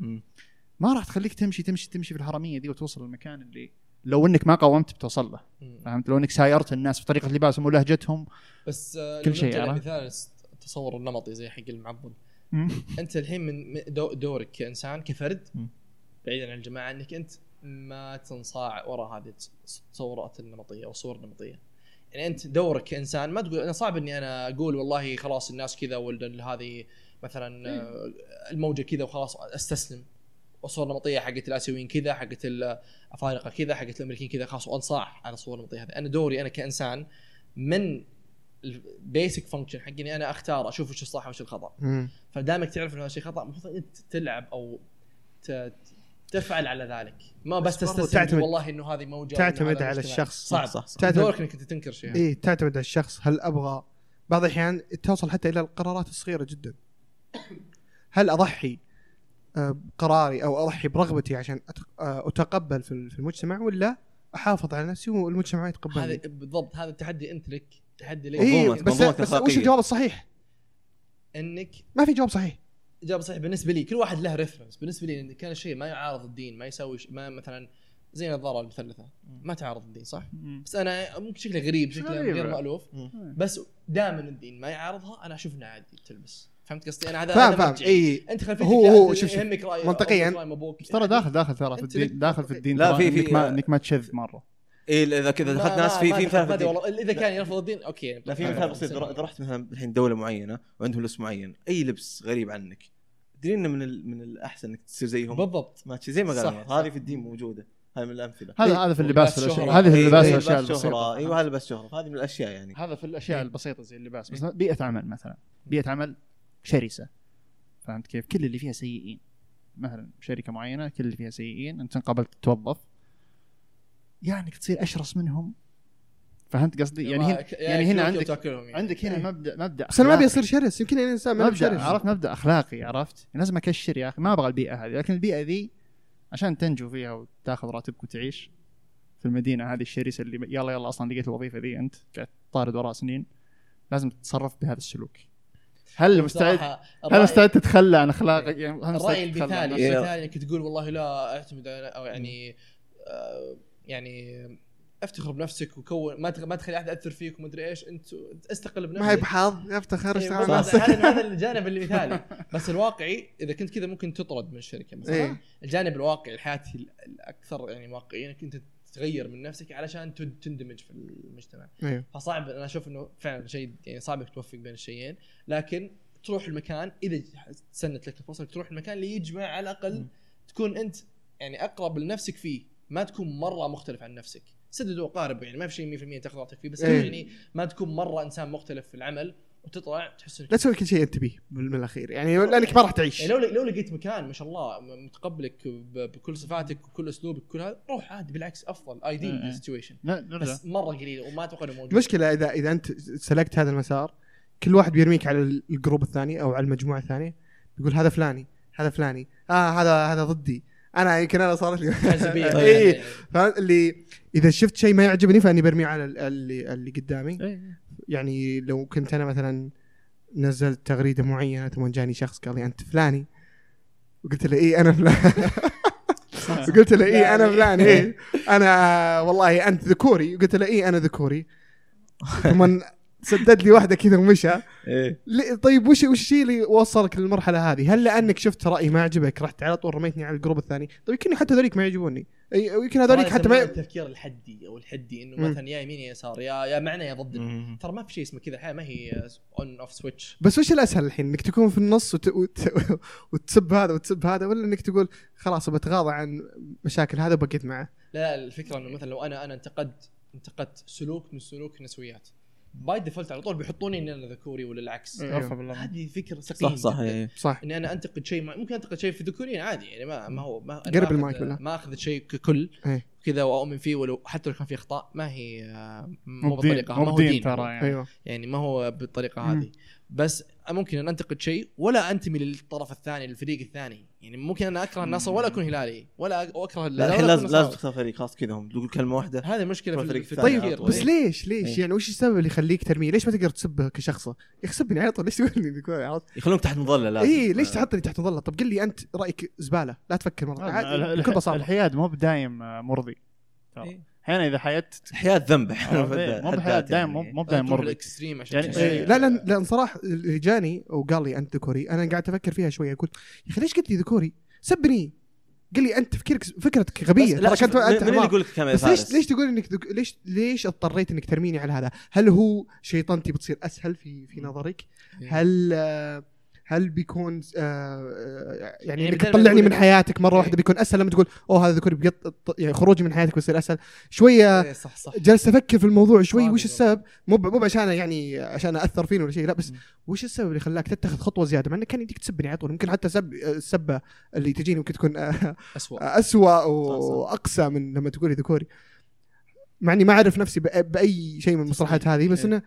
ما راح تخليك تمشي تمشي تمشي في الحرامية دي وتوصل للمكان اللي لو إنك ما قاومت بتوصل له. فهمت لو إنك سايرت الناس في طريقة لباسهم ولهجتهم بس آه، كل شيء،؟ لمثال التصور النمطي زي حق المعضل انت الحين من من دو- دورك كإنسان كفرد. بعيدا عن الجماعة إنك أنت ما تنصاع وراء هذه التصورات النمطية أو الصور النمطيه يعني أنت دورك كإنسان ما تقول أنا صعب إني أنا أقول والله خلاص الناس كذا ولا هذه مثلا الموجة كذا وخلاص أستسلم. والصور النمطية حقت الآسيويين كذا حقت الافارقه كذا حقت الأمريكيين كذا خلاص وانصاع على الصور النمطية هذه. أنا دوري أنا كإنسان من ال basic function حقي إني أنا أختار أشوف وش الصح وش الخطأ. فدامك تعرف إنه هذا شيء خطأ المفروض انت تلعب أو ت- تفعل على ذلك ما بس بس تستسلم والله إنه هذه موجه تعتمد هذا على مجتمع. الشخص. صعب صح، صح. تعتمد- دورك إنك انت تنكر شيء اي تعتمد على الشخص هل أبغى بعض الأحيان توصل حتى إلى القرارات الصغيرة جدا هل أضحي آه، بقراري أو أضحي برغبتي عشان آه، أتقبل في المجتمع ولا أحافظ على نفسي والمجتمع هذا يتقبلني بالضبط هذا التحدي أنت لك تحدي لك اي منظومة- بس بس وش. الجواب الصحيح؟ إنك ما في جواب صحيح اجابه صحيح بالنسبة لي كل واحد له ريفرنس بالنسبة لي إن كان الشيء ما يعارض الدين ما يسوي ش... ما مثلا زي النظاره المثلثة ما تعارض الدين صح؟ بس أنا ممكن شكله غريب شكله غريب. غير مألوف مم. بس دائما الدين ما يعارضها أنا أشوف إنه عادي تلبس فهمت قصدي أنا هذا فاهم فاهم مرجعي. اي أنت خلفيتك هو- هو أنت شوف- شوف. منطقياً. ترى داخل داخل ترى في الدين داخل في الدين لا، في- في- إنك ما إنك ما تشذ مرة اي إذا كذا دخلت ناس في في مثال والله. إذا كان يرفض الدين okay. لا في مثال بسيط اذا رحت مثلا الحين دولة معينة وعندهم لبس معين. أي لبس غريب عنك. تدري إنه من ال- من الأحسن إنك تصير زيهم؟ بالضبط. ما تشي زي ما قال. هذه في الدين موجودة. هذه من الأمثلة. هذا هذا في اللباس. هذه في إيه، اللباس إيه، الاشياء لباس شهرة. البسيطه أيوه هذا لباس شهرة. هذه من الأشياء يعني. هذا في الأشياء البسيطة زي اللباس. بس بيئة عمل مثلا. بيئة عمل شرسة. فهمت كيف؟ كل اللي فيها سيئين. مثلا شركة معينة كل اللي فيها سيئين. أنت انقبلت تتوظف يعني انك تصير أشرس منهم. فهمت قصدي؟ يعني هنا يعني هنا عندك عندك هنا مبدا مبدأ بس أنا ما أبي. أصير شرس. يمكن الانسان ما هو مبدا شرس. عرفت مبدأ أخلاقي عرفت؟ لازم اكشر يا أخي. ما أبغى البيئة هذه. لكن البيئة ذي عشان تنجو فيها وتاخذ راتبك وتعيش في المدينة هذه الشرسة اللي يلا يلا أصلا لقيت الوظيفة ذي. أنت قاعد طارد وراء سنين. لازم تتصرف بهذا السلوك. هل مستعد هل مستعد تتخلى عن أخلاقك؟ يعني الرأي المثالي؟ المثالي إنك تقول والله لا أعتمد على- أو يعني يعني افتخر بنفسك وكون ما ما تخلي أحد يأثر فيك ومدري إيش أنت استقل بنفسك. ما هي بحظ افتخر إيه، اشتغل. مع نفسك هذا هذا الجانب المثالي بس الواقعي إذا كنت كذا ممكن تطرد من الشركة مثلا. إيه. الجانب الواقعي الحياتي ال- الأكثر يعني واقعيا إنك أنت تغير من نفسك علشان تندمج في المجتمع. أيوه فصعب أنا أشوف إنه فعلا شيء يعني صعب إنك توفق بين الشيئين. لكن تروح المكان إذا سنت لك الفرصة تروح المكان اللي يجمع على الأقل تكون أنت يعني أقرب لنفسك فيه. ما تكون مرة مختلف عن نفسك. سدد وقارب يعني ما في شيء 100% تاخذ راحتك فيه بس إيه. يعني ما تكون مرة إنسان مختلف في العمل وتطلع تحس إنك لا تسوي كل شيء أنت بيه بال- بالاخير يعني لأنك ما راح تعيش. يعني لو لو لقيت مكان ما شاء الله متقبلك بكل صفاتك وكل أسلوبك وكل هذا روح عادي بالعكس أفضل إيه. ideal situation بس مرة قليل وما أتوقع إنه موجود. المشكلة اذا إذا أنت سلكت هذا المسار كل واحد بيرميك على ال- ال group الثاني أو على المجموعة الثانية بيقول هذا فلاني هذا فلاني آه هذا هذا ضدي. أنا يمكن أنا صارت لي حزبيه اي. فهمت؟ اللي إذا شفت شيء ما يعجبني فأني برميه على ال- اللي اللي قدامي. إيه. يعني لو كنت أنا مثلا نزلت تغريدة معينة ثم جاني شخص قال لي أنت فلاني وقلت له اي أنا فلان. قلت له اي أنا فلان اي أنا والله أنت ذكوري. قلت له اي أنا ذكوري. ثم سدد لي واحدة كذا ومشى إيه ليه- طيب وش وش الشيء اللي وصلك للمرحلة هذه؟ هل لأنك شفت رأي ما عجبك رحت على طول رميتني على ال group الثاني؟ طيب يمكن حتى هذوليك ما يعجبوني يمكن هذوليك حتى ما التفكير الحدي أو الحدي إنه. مثلا يا يمين يا يسار يا يا معنا يا ضدنا. ترى ما في شيء اسمه كذا الحياة ما هي on off switch بس وش الأسهل الحين إنك تكون في النص وت... وت... وتسب هذا وتسب هذا ولا إنك تقول خلاص بتغاضى عن مشاكل هذا وبقيت معه؟ لا الفكرة إنه مثلا لو أنا أنا انتقدت انتقدت سلوك من سلوك النسويات by default على طول بيحطوني إني أنا ذكوري ولا العكس بالله هذه فكرة سقيمة صح صح. إيه. صح إني أنا أنتقد شيء ما- ممكن أنتقد شيء في ذكوريين عادي يعني ما ما هو ما قرب المايك بالله. ما أخذ شيء ككل إيه. كذا وأؤمن فيه ولو حتى لو كان فيه أخطاء ما هي آه، مو بالطريقة ما مو هو دين ترى يعني يعني ما هو بالطريقة. هذه بس ممكن أن أنتقد شيء ولا أنتمي للطرف الثاني للفريق الثاني يعني ممكن أنا أكره النصر ولا أكون هلالي ولا اكره لا الحين لازم لازم. تختار فريق خلاص كذا هم تقول كلمة واحدة هذه المشكلة في, الفريق في طيب. بس ليش ليش إيه. يعني وش السبب اللي يخليك ترميه؟ ليش ما تقدر تسبه كشخصه؟ يا أخي سبني على طول ليش تقول لي ذكوري؟ عرفت؟ يخلونك تحت مظلة لازم اي ليش تحطني تحت مظلة؟ طب قل لي أنت رأيك زبالة لا تفكر مرة عادي بكل بساطة الحياد مو بدايم آه، مرضي. إيه. أحيانا إذا حياتك حياة ذنب مو بحياة دائم مو مو تروح مرضي ال extreme عشان يعني-. إيه، لا لا لا صراحة جاني وقال لي أنت ذكوري أنا قاعد أفكر فيها شوية أقول يا أخي ليش قلت لي ذكوري؟ سبني قل لي أنت تفكيرك فكرتك غبية لا ترى كنت أنت من اللي. يقول لك بس ليش؟ ليش تقول إنك دك... ليش ليش اضطريت إنك ترميني على هذا؟ هل هو شيطنتي بتصير أسهل في في نظرك؟ إيه. هل آه، هل بيكون آه، آه، يعني يعني ما تطلعني من حياتك مرة إيه. واحدة بيكون أسهل لما تقول أوه هذا ذكوري بيط... يعني خروجي من حياتك بيصير أسهل. شوية إيه، صح صح. جلست أفكر في الموضوع شوي وش. السبب؟ مو مو عشان يعني عشان اثر فيني ولا شيء لا بس. وش السبب اللي خلاك تتخذ خطوة زيادة؟ مع انك كان يديك تسبني على طول. ممكن حتى سب السبة اللي تجيني ممكن تكون آه، اسوء اسوء وأقسى من لما تقولي ذكوري. مع إني ما أعرف نفسي بأي شيء من المصطلحات هذه بس إيه. إنه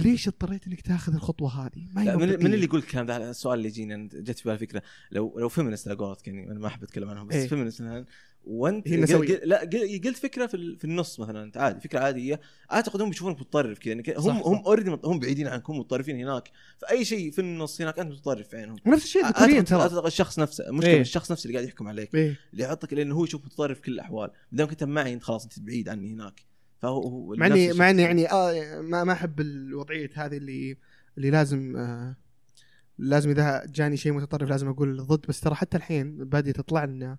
ليش اضطريت إنك تاخذ الخطوة هذه؟ ما هي من. من اللي يقول الكلام ده السؤال اللي يجيني جت في بالي فكره لو لو feminist على قولتك يعني أنا ما أحب أتكلم عنهم بس إيه. feminist مثلا وأنت هي قل- لا قل- قلت فكرة في, في النص مثلا أنت عادي فكرة عادية أعتقد هم يشوفونك متطرف كذا يعني هم. هم already هم بعيدين عنك هم متطرفين هناك فأي شيء في النص هناك أنت متطرف في عينهم ونفس الشيء الذكوريين اعتقد ترى أعتقد الشخص نفسه المشكلة إيه. الشخص نفسه اللي قاعد يحكم عليك إيه. اللي يحطك لأنه هو يشوف متطرف في كل الأحوال ما دام كنت معي انت خلاص أنت بعيد عني هناك فهو هو مع اني. مع إني يعني آه ما ما أحب الوضعية هذه اللي اللي لازم آه لازم إذا جاني شيء متطرف لازم أقول ضد بس ترى حتى الحين بادية تطلع لنا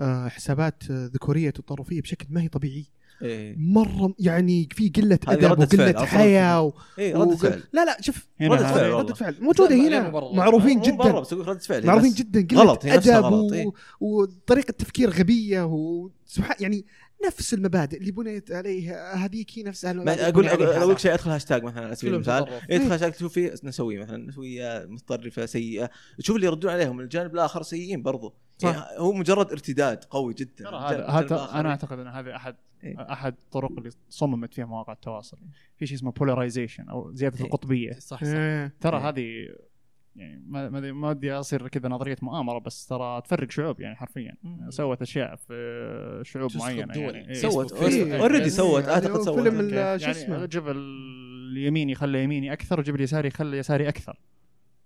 آه حسابات آه، ذكورية تطرفية بشكل ما هي طبيعي إيه مرة يعني في قلة أدب ردة فعل، وقله حياة و... ردة وقل- فعل لا لا شوف هنا ردة فعل ردة. فعل موجوده هنا. معروفين جدا ردة فعل معروفين جدا قلة غلط، أدب غلط، و... إيه. وطريقة تفكير غبية وسبحان يعني نفس المبادئ اللي بنيت عليها هذيك هي نفسها أقول أقول شيء أدخل هاشتاج مثلا على سبيل كلهم المثال تطرف. أدخل هاشتاج تشوف فيه نسويه مثلا نسويه متطرفة سيئة تشوف اللي يردون عليهم من الجانب الآخر سيئين برضو صح. يعني هو مجرد ارتداد قوي جدا هذا هذا. أنا أعتقد إن هذا احد إيه. أحد الطرق اللي صممت فيها مواقع التواصل في شيء اسمه polarization أو زيادة إيه. القطبية صح صح إيه. ترى إيه. هذه يعني ما ما ما ودي أصير كذا نظرية مؤامرة بس ترى تفرق شعوب يعني حرفيا. سوت أشياء في شعوب معينة. يعني إيه. سوت. already إيه. سوت يعني اعتقد سوت فيلم شو يعني اسمه جيب اليميني خلى يميني أكثر وجيب اليساري خلى يساري أكثر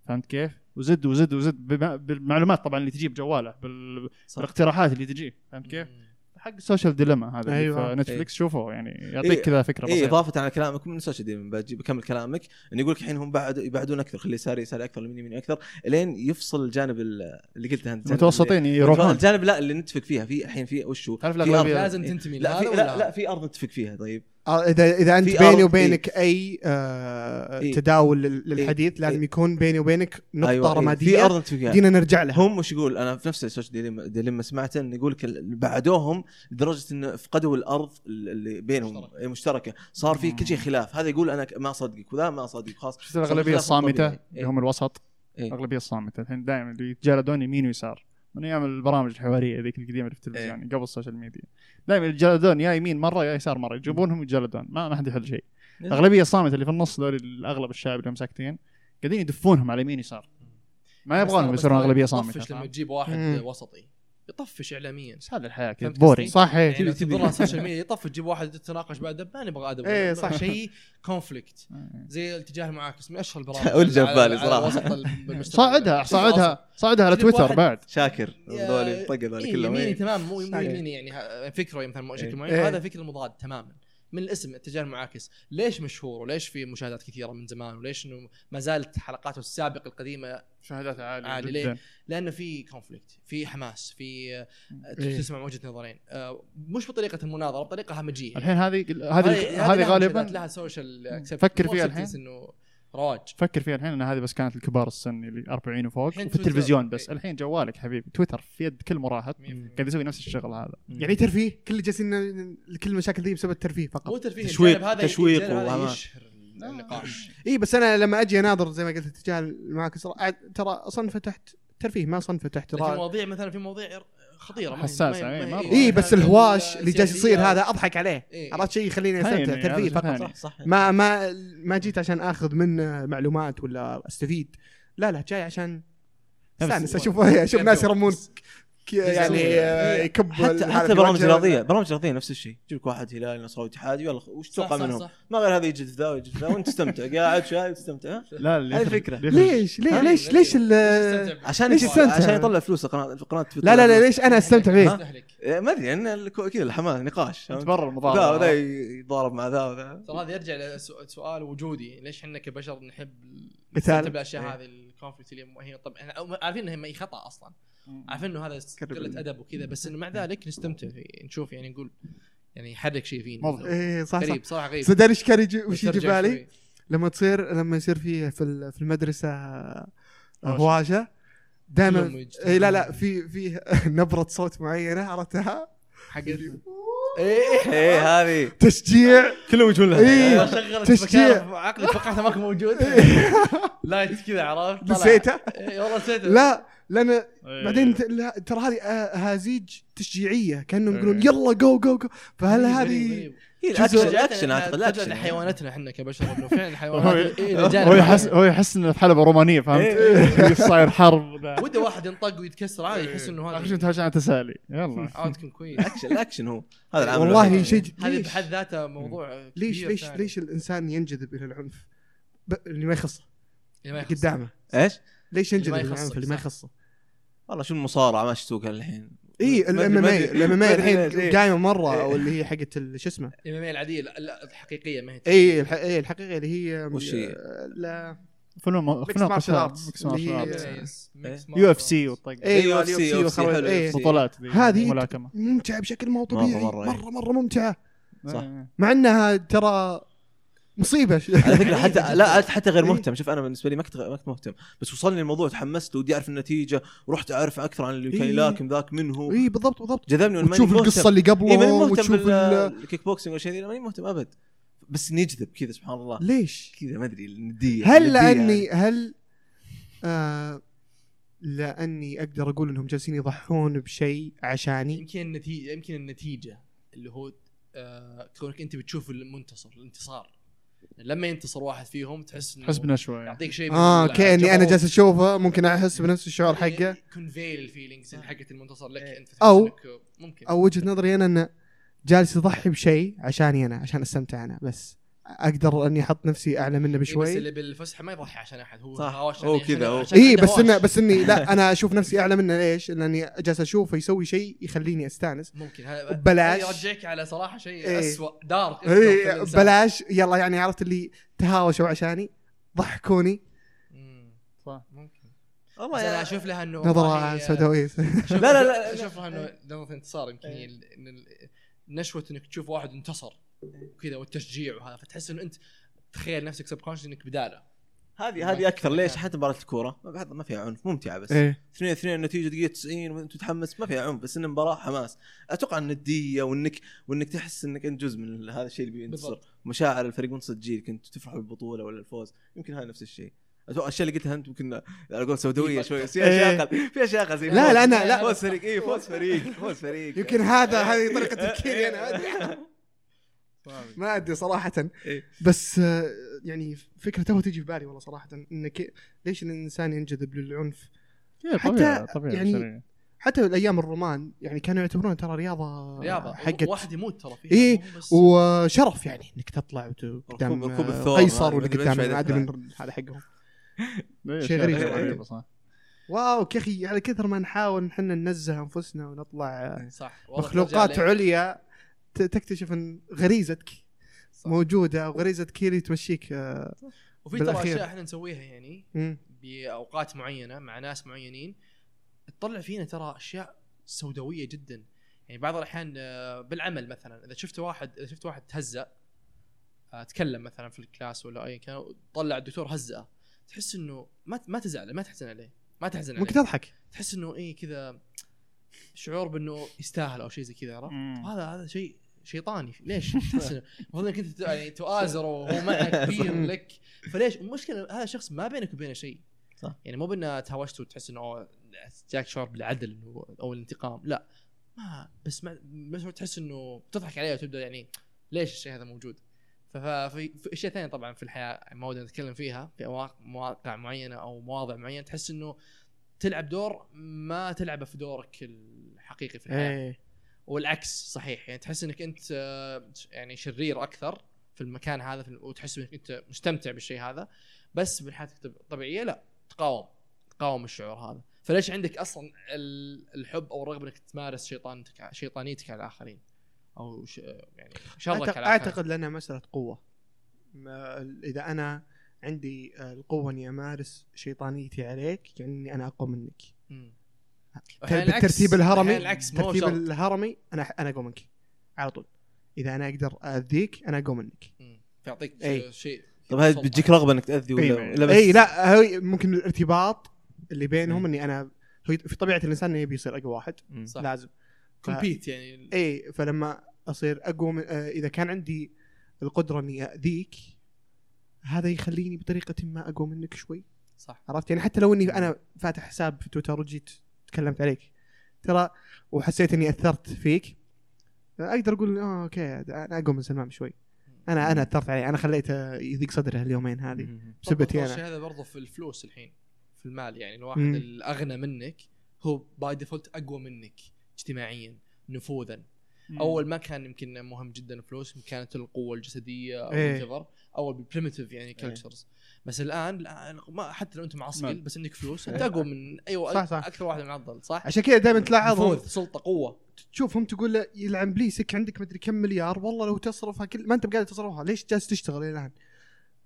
فهمت كيف؟ وزد وزد وزد بالمعلومات طبعا اللي تجيب جواله. بالاقتراحات اللي تجيه فهمت كيف؟ حق ال Social Dilemma هذا أيوة. أيوة. نتفلكس شوفه يعني يعطيك إيه. كذا فكرة اي بسيطة إضافة على كلامك من ال social دي بجي بكمل كلامك إنه يقول لك الحين هم بعد يبعدون أكثر خلي يساري يساري أكثر اليمين يمين أكثر إلين يفصل الجانب ال- اللي قلته أنت المتوسطين اللي- يروحون الجانب لا اللي نتفق فيها في الحين في وش هو؟ تعرف في لازم إيه. تنتمي لا لا, لا في أرض نتفق فيها طيب اذا إذا أنت في بيني وبينك أي آه إيه. تداول لل- للحديث لازم إيه. يكون بيني وبينك نقطة أيوة، إيه. في رمادية أرض نتفق فيها دينا نرجع لها هم وش يقول أنا في نفس السوشيال ديليما, ديليما سمعت انه يقول لك ال- بعدوهم لدرجة انه فقدوا الأرض اللي بينهم مشتركة. مشتركة. مشتركة صار في كل شيء خلاف هذا يقول أنا ما اصدقك وذا ما اصدقك خلاص شفت الأغلبية الصامتة. اللي هم الوسط إيه. الأغلبية الصامتة الحين دائما اللي يتجالدون يمين ويسار من أيام البرامج الحوارية ذيك القديمة اللي في التلفزيون إيه. قبل ال social media دائما يتجالدون يا يمين مرة يا يسار مرة يجيبونهم ويتجلدون ما ما حد يحل شيء إيه. الاغلبيه الصامتة اللي في النص ذول الاغلب الشعب اللي هم ساكتين قاعدين يدفونهم على يمين يسار ما يبغونهم يصيرون أغلبية صامتة لما؟ تجيب واحد مم. وسطي يطفش اعلاميا. بس هذا الحياة كذا. قصدي؟ صحيح. يعني تبي- على ال social media يطفش تجيب واحد تتناقش بعده ما نبغى ادب إيه، ولا- صح. شيء conflict زي الاتجاه المعاكس من أشهر البرامج على- بالي بالمجتمع. صعدها صعدها صعدها على تويتر بعد. شاكر. ذولي طق ذولي إيه كلهم يميني إيه. تمام مو. يميني يعني فكرة مثلا مو- شكل إيه. معين. إيه. هذا فكر مضاد تماما. من الاسم اتجاه المعاكس. ليش مشهور؟ وليش في مشاهدات كثيرة من زمان؟ وليش إنه ما زالت حلقاته السابقة القديمة مشاهدات عالية عالي جدا ليه؟ لأنه في conflict في حماس في آه، إيه. تسمع وجهة نظرين آه، مش بطريقة المناظرة بطريقة همجية الحين هذه هذه هذه غالبا لها social فكر فيها الحين. إنه رواج فكر فيها الحين إن هذه بس كانت الكبار السن اللي 40 وفوق وفي تويتر. التلفزيون بس إيه. الحين جوالك حبيبي تويتر في يد كل مراهق 100%. قاعد يسوي نفس الشغل هذا يعني ترفيه كل جالسين كل المشاكل ذي بسبب الترفيه فقط مو ترفيه تشويق- تشويق هذا. يشهر النقاش اي بس أنا لما أجي أناظر زي ما قلت اتجاه المعاكس ترى اصنفه تحت ترفيه ما صنفه تحت رأي. مواضيع مثلا في مواضيع خطيرة ما هي- إيه،. اي بس هذا الهواش اللي جالس يصير. هذا أضحك عليه إيه. عرفت شيء يخليني أستمتع ترفيه فقط. صح صح ما ما ما جيت عشان آخذ منه معلومات ولا أستفيد لا لا جاي عشان استأنس أشوف أشوف ناس يرمون يعني آه، يكب حتى حتى برامج. رياضية برامج رياضية نفس الشيء. يجيب لك واحد هلالي نصراوي اتحادي يلا وش تتوقع صح منهم؟ صح. ما غير هذا يجي في ذا ويجي في ذا وانت تستمتع. قاعد شايف تستمتع ها؟ لا هذه يفرق- ليش ليه؟ ليش ليش ال- عشان ليش تستمتع؟ عشان يطلع فلوس القناه قناه لا لا لا ليش أنا أستمتع فيه. إيه، ما أدري ان الكو- كذا الحماس نقاش. ذا المضاربه وذا يتضارب مع ذا وذا. ترى هذا يرجع لسؤال وجودي. ليش إحنا كبشر نحب. نستمتع بالأشياء إيه. هذه؟ ال conflict اللي هي طبعا عارفين إنها هي خطأ أصلا. عارفين إنه هذا قلة أدب وكذا بس إنه مع ذلك نستمتع فيه نشوف يعني نقول يعني يحرك شيء فينا. إيه صح صح غريب صراحة غريب صدق إيش كان يجي وش يجي بالي. لما تصير لما يصير في ال- في المدرسة. هواشة كلهم دائما. اي لا لا في في نبرة صوت معينة عرفتها حق إيه إيه هذه تشجيع كلهم يجون لها إيه. ما شغلت تشجيع. عقلي توقعته ماكو موجود light كذا عرفت. نسيته إيه، والله نسيته لا لأن إيه. بعدين ترى هذه آه، هازيج تشجيعية كأنهم إيه. يقولون يلا جو جو جو فهل هذه. هي الأكشن اعتقد الأكشن على حيواناتنا إحنا كبشر إنه فعلا إيه، الجانب هو. يحس هو يحس إنه في حلبة رومانية فهمت؟ إيه. صاير حرب. وده واحد ينطق ويتكسر عادي يحس إنه هذا انت عشان تسالي يلا outcome كويس ال action ال action هو هذا العامل والله. شيء هذا بحد ذاته موضوع ليش ليش. ليش الإنسان ينجذب إلى العنف ب- اللي ما يخصه اللي ما يخص. قدامه إيش؟ ليش اللي ما إلى يخصك، العنف اللي ما. يخصه والله شو المصارعة ماشي سوقها الحين إي ما ال MMA ال MM ما اي الحين. إيه. قايمة مرة إيه. أو اللي هي حقت ال- شو اسمه الام العادية لا, لا الحقيقية ما هي إي الح- إيه، الحقيقة اللي هي وش هي؟ آه، لا فنون فنون اللي arts. yes. إيه. Mixed UFC. والطق أيوه UFC ال UFC إيه. بطولات هذه ملاكمة ممتعة بشكل مو طبيعي مرة، مرة إيه. مرة, مرة ممتعة صح. إيه. مع إنها ترى مصيبة على فكرة حتى لا حتى غير إيه. مهتم شوف أنا بالنسبة لي ما كنت ما كنت مهتم بس وصلني الموضوع تحمست ودي أعرف النتيجة ورحت أعرف أكثر عن اللي كان إيه. يلاكم ذاك منه اي بالضبط بالضبط جذبني وتشوف ماني القصة. اللي إيه ماني قبلهم مهتم وتشوف ال- بالكيك بوكسينج والاشياء ذي ماني مهتم أبد بس نجذب كذا سبحان الله ليش؟ كذا ما أدري النديه هل الندية لاني يعني. هل آه لأني أقدر أقول إنهم جالسين يضحون بشيء عشاني يمكن النتيجه يمكن النتيجة اللي هو آه كونك أنت بتشوف المنتصر الانتصار لما ينتصر واحد فيهم تحس إنه تحس بنشوه يعني. يعطيك شيء آه كأني أنا جالس أشوفه ممكن أحس بنفس الشعور حقه. convey ال feelings حقت المنتصر لك أنت إنك ممكن. أو وجهة نظري أنا إنه جالس يضحي بشيء عشاني أنا عشان أستمتع أنا بس. أقدر أني أحط نفسي أعلى منه إيه بس بشوي اللي بالفسحة ما يضحي عشان أحد هو صح. هو عشان- كذا هو. عشان اي بس. انه بس اني لا أنا أشوف نفسي أعلى منه ليش؟ لأني جالس أشوفه يسوي شيء يخليني أستانس ممكن هذا بلاش. هذا يرجعك على صراحة شيء إيه. اسوء dark أسوأ إيه. بلاش يلا يعني عرفت اللي تهاوشوا عشاني ضحكوني. صح. ممكن والله أنا أشوف لها إنه نظرة سوداويه أشوف- لا، لا، لا. أشوف لها إنه نظرة انتصار يمكن ال- نشوة إنك تشوف واحد انتصر وكذا والتشجيع وهذا فتحس إنه أنت تخيل نفسك سب إنك بدالة. هذه هذه أكثر ليش؟ حتى مباراة الكورة ما ما فيها عنف ممتعة بس. إيه. اثنين اثنين النتيجه دقيقة 90 وأنت متحمس ما فيها عنف بس انه مباراة حماس. أتوقع النديه وانك وإنك تحس إنك أنت جزء من هذا الشيء اللي بينتصر بالضبط. مشاعر الفريق وانت تجيك انت تفرح بالبطولة ولا الفوز. يمكن هذا نفس الشيء. أتوقع الأشياء اللي قلتها أنت ممكن على قول سوداوية شوي بس في أشياء إيه. أقل في أشياء أقل لا، لا، أنا- لا. فوز فريق. اي فوز فريق. فوز فريق يمكن هذا هذه طريقة تفكيري أنا ما أدري صراحة. إيه. بس آه، يعني فكرة تو تجي في بالي والله صراحة إنك ليش الإنسان ينجذب للعنف؟ إيه، حتى طبيعي يعني. حتى الأيام الرومان يعني كانوا يعتبرون ترى رياضة رياضة. حقت واحد يموت ترى فيها. إيه، وشرف يعني إنك تطلع قدام آه، الثور قيصر مدري قدام ما أدري. من هذا حقهم. شيء غريب صح. واو يا أخي على كثر ما نحاول إحنا ننزه أنفسنا ونطلع صح. مخلوقات عليا. تكتشف إن غريزتك موجودة وغريزه كيري تمشيك آه، وفي ترى. أشياء إحنا نسويها يعني مم. بأوقات معينة مع ناس معينين تطلع فينا ترى أشياء سوداوية جدا يعني بعض الأحيان آه، بالعمل مثلا إذا شفت واحد إذا شفت واحد تهزأ آه، تكلم مثلا في الكلاس ولا اي كان طلع الدكتور هزأه تحس إنه ما ما تزعل ما تحزن عليه ما تحزن عليه ممكن تضحك تحس إنه إيه كذا شعور بإنه يستاهل أو شيء زي كذا عرفت؟ هذا هذا شيء شيطاني ليش؟ المفروض إنك أنت يعني تؤازره وهو معك كبير لك فليش؟ المشكلة هذا الشخص ما بينك وبينه شيء صح. يعني مو بأنه تهاوشت وتحس إنه جاك شعور بالعدل أو الانتقام لا ما بس ما بس تحس إنه تضحك عليه وتبدأ يعني ليش الشيء هذا موجود؟ ففي في اشياء ثانية طبعا في الحياة ما ودنا نتكلم فيها في مواقع معينة أو مواضع معينة تحس إنه تلعب دور ما تلعبه في دورك الحقيقي في الحياة إيه والعكس صحيح. يعني تحس إنك أنت يعني شرير أكثر في المكان هذا في وتحس إنك أنت مستمتع بالشيء هذا. بس بالحياة الطبيعية لا تقاوم تقاوم الشعور هذا. فليش عندك أصلا ال- الحب أو الرغبة إنك تمارس شيطانتك شيطانيتك على الآخرين؟ أو ش يعني شرك أعتقد, على. أعتقد لأنها مسألة قوة. إذا أنا عندي القوة إني أمارس شيطانيتي عليك يعني إني أنا أقوى منك. مم. العكس- بالترتيب الهرمي العكس الترتيب. الهرمي أنا أنا اقوى منك على طول إذا أنا أقدر اذيك أنا اقوى منك أي. شيء طب هذه سلطة. بتجيك رغبة إنك تأذي ولا. ولا بس إي لا هي ممكن الارتباط اللي بينهم مم. إني أنا هو في طبيعة الإنسان إنه يبي يصير أقوى واحد. صح. لازم compete يعني إي فلما أصير أقوى من آه، إذا كان عندي القدرة إني اذيك هذا يخليني بطريقة ما أقوى منك شوي صح عرفت يعني حتى لو إني أنا فاتح حساب في تويتر وجيت تكلمت عليك. ترى وحسيت إني أثرت فيك. أقدر أقول آه okay أنا أقوى من سلمان شوي أنا أنا أثرت عليه. أنا خليته يضيق صدره اليومين هذه. بسبتي برضو أنا. الشيء هذا برضه في الفلوس الحين في المال يعني الواحد مم. الأغنى منك هو by default أقوى منك اجتماعيا نفوذا. مم. أول ما كان يمكن مهم جدا الفلوس كانت القوة الجسدية أو إيه. whatever، أو بال primitive يعني cultures بس الآن لا ما حتى لو أنت معصقل. بس عندك فلوس أنت أقوى من أيوه صح، صح. أكثر واحد معضل صح؟ عشان كذا دائما نفوذ سلطة قوة تشوفهم تقول له يلعن بليسك عندك مدري كم مليار والله لو تصرفها كل ما أنت بقادر تصرفها ليش جالس تشتغل الآن؟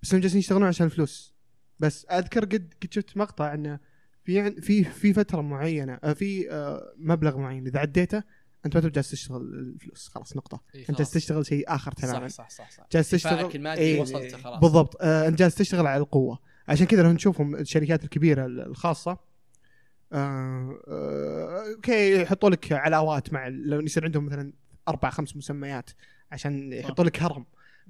بس انهم جالسين يشتغلون عشان الفلوس بس أذكر قد قد شفت مقطع إنه في في في فترة معينة آه، في آه، مبلغ معين إذا عديته انت ما تبي جالس تشتغل الفلوس. خلاص نقطة. إيه انت جالس. تشتغل شيء آخر تماما صح صح صح صح. جالس تشتغل المادي إيه. وصلت خلاص. بالضبط. آه، انت جالس تشتغل على القوة. عشان كذا لو نشوفهم الشركات الكبيرة الخاصة آه، آه، okay يحطوا لك علاوات مع لو يصير عندهم مثلا أربع خمس مسميات عشان يحطوا لك هرم.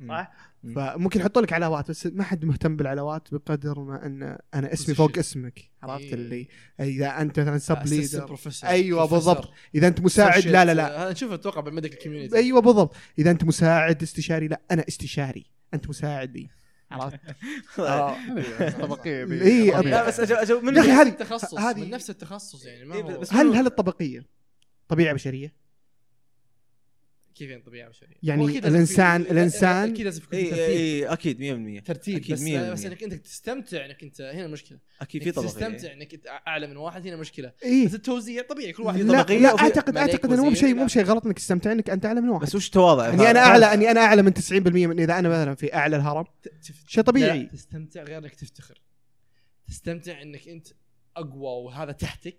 صح؟ مم. فممكن يحطوا لك علاوات بس ما حد مهتم بالعلاوات بقدر ما إن أنا اسمي فوق. اسمك عرفت إيه. اللي إذا أنت مثلا sub leader. أيوه. بالضبط إذا أنت مساعد لا لا لا هذا نشوفه أتوقع بال medical community أيوه بالضبط إذا أنت مساعد استشاري لا أنا استشاري أنت مساعد لي عرفت؟ آه. طبقية. إيه،. لا بس من نفس التخصص من نفس التخصص يعني ما إيه، هل هل الطبقية طبيعة بشرية؟ كيف يعني طبيعه بشريه يعني الإنسان- في- الإنسان- أكيد لازم يكون اي في ترتيب. اي أكيد 100% ترتيب أكيد بس 100%. بس انك انت تستمتع إنك انت هنا المشكلة أكيد في طبقيه تستمتع إنك أنت أعلى من واحد هنا مشكلة. إيه. بس التوزيع طبيعي كل واحد لا, لا اعتقد أعتقد إنه مو بشيء مو بشيء غلط إنك تستمتع إنك أنت أعلى من واحد. بس وش تواضع؟ إني أنا اعلى إني أنا أعلى من 90% من إذا أنا مثلا في أعلى الهرم. شيء طبيعي. لا، تستمتع غير إنك تفتخر. تستمتع إنك أنت أقوى وهذا تحتك.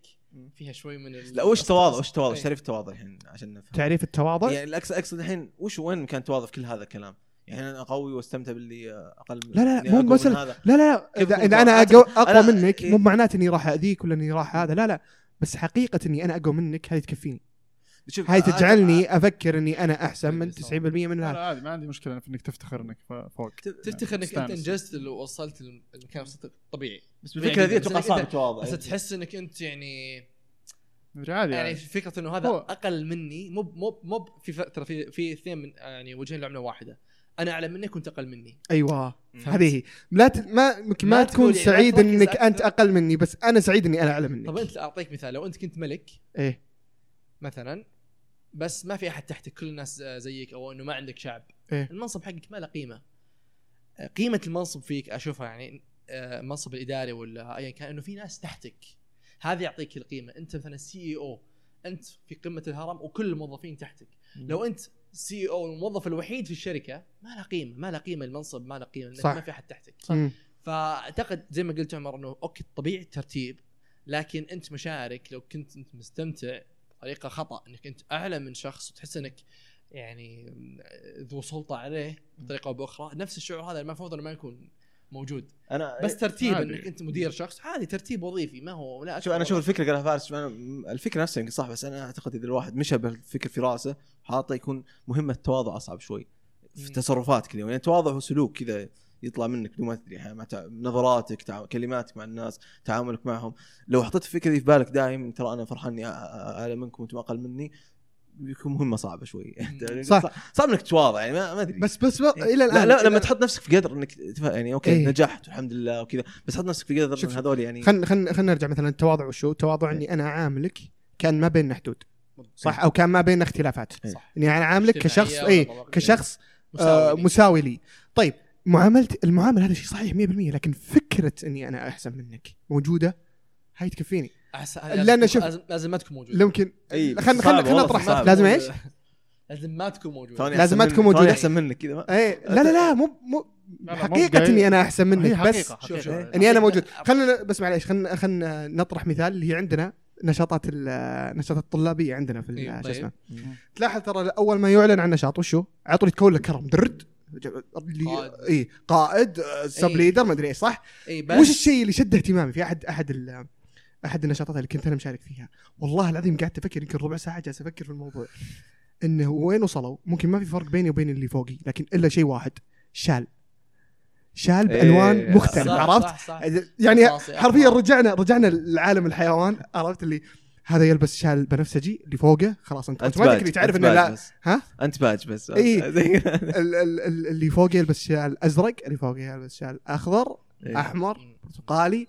فيها شوي من ال- لا وش تواضع وش تواضع. إيش تعريف التواضع الحين عشان نفهم تعريف التواضع يعني اقصد أقصد الحين وش وين كان تواضع في كل هذا الكلام؟ يعني أنا قوي واستمتع باللي أقل من لا، لا، إني مو هذا لا لا لا إذا, إذا أنا؟ أقو- اقوى أنا- منك إيه. مو معناته إني راح أذيك ولا إني راح هذا لا لا بس حقيقة إني أنا أقوى منك هذه تكفيني هاي تجعلني أفكر إني أنا أحسن من صح. 90% من لا هذا لا عادي ما عندي مشكلة في إنك تفتخر إنك فوق تفتخر إنك أنت. إنجزت اللي وصلت المكان وصلت طبيعي بس بالفكرة ذي بس أتوقع إنك صعب أنت- التواضع بس يعني. تحس إنك أنت يعني عادي يعني يعني فكرة إنه هذا هو- أقل مني مو مو مو في ترى في في اثنين من يعني وجهين لعمله واحدة أنا أعلى منك وأنت أقل مني أيوه. هذه هي لا ت... ما ممكن ما, ما تكون يعني سعيد إنك. أنت أقل مني بس أنا سعيد إني أنا أعلى منك طب أنت أعطيك مثال لو أنت كنت ملك إيه مثلا بس ما في أحد تحتك كل الناس زيك أو إنه ما عندك شعب. إيه. المنصب حقك ما له قيمة. قيمة المنصب فيك أشوفها يعني آه، المنصب الإداري ولا ايا كان إنه في ناس تحتك. هذا يعطيك القيمة. أنت مثلا CEO أنت في قمة الهرم وكل الموظفين تحتك. لو أنت CEO الموظف الوحيد في الشركة ما له قيمة ما له قيمة المنصب ما له قيمة صح. ما في أحد تحتك. مم. فأعتقد زي ما قلت عمر إنه okay طبيعي الترتيب لكن أنت مشاعرك لو كنت أنت مستمتع بطريقه خطأ إنك أنت أعلى من شخص وتحس إنك يعني ذو سلطة عليه بطريقة أو بأخرى نفس الشعور هذا المفروض انه ما يكون موجود أنا بس ترتيب عادي. إنك أنت مدير شخص عادي ترتيب وظيفي ما هو لا شوف أنا أشوف الفكرة قالها فارس الفكرة نفسها يمكن صح بس أنا أعتقد إذا الواحد مشى بالفكر في رأسه حاطه يكون مهمة التواضع أصعب شوي في. تصرفاتك اليوم يعني التواضع هو سلوك كذا يطلع منك بدون ما تدري يعني نظراتك تع... كلماتك مع الناس تعاملك معهم. لو حطيت الفكرة دي في بالك دايم ترى أنا فرحان إني أعلى منكم وأنتم أقل مني بيكون مهمة صعبة شوي. صح. صعب انك تتواضع يعني ما, ما أدري. بس بس بس إلى لا, الآن لا لما إلى- تحط نفسك في قدر إنك يعني okay إيه. نجحت والحمد لله وكذا بس حط نفسك في قدر شوف- إن هذول يعني خلينا خلينا خلينا نرجع مثلا التواضع وشو التواضع إني أنا اعاملك كان ما بيننا حدود. صح؟ أو كان ما بيننا اختلافات. إيه. إني أنا اعاملك اجتماعية كشخص اي. كشخص مساوي آه. مساوي لي. طيب معاملتي المعاملة هذا شيء صحيح 100% لكن فكرة إني أنا أحسن منك موجودة هاي تكفيني لأن لازم شوف- لازم, لازم ما تكون موجود لو يمكن إي، خلينا خلينا والله نطرح. لازم إيش؟ لازم ما تكون موجود ثاني لازم ما تكون موجودة. أحسن منك كذا ما- إيه لا لا لا مو مو بقايل. إني أنا أحسن منك بس حقيقة، حقيقة. إني أنا موجود خلينا بس معليش خلينا خلينا نطرح مثال اللي هي عندنا نشاطات ال- النشاطات الطلابيه عندنا في إيه، شو طيب. اسمه تلاحظ ترى أول ما يعلن عن نشاط وشو؟ على طول يتكون لك كرم درد اللي قائد. إي قائد آه، سب إيه. ليدر ما أدري إيش صح؟ إي بس وش الشيء اللي شد اهتمامي في احد أحد ال- أحد النشاطات اللي كنت أنا مشارك فيها والله العظيم قعدت أفكر يمكن ربع ساعة جالس أفكر في الموضوع إنه وين وصلوا ممكن ما في فرق بيني وبين اللي فوقي لكن إلا شيء واحد شال شال بألوان إيه، مختلفة صح، عرفت صح صح يعني حرفيا. رجعنا رجعنا لعالم الحيوان عرفت اللي هذا يلبس شال بنفسجي اللي فوقه خلاص انت أنت automatically badge تعرف إنه لا بس. ها؟ أنت باج بس إيه. زي- ال- ال- ال- اللي فوقه يلبس شال أزرق اللي فوقه يلبس شال أخضر إيه. أحمر برتقالي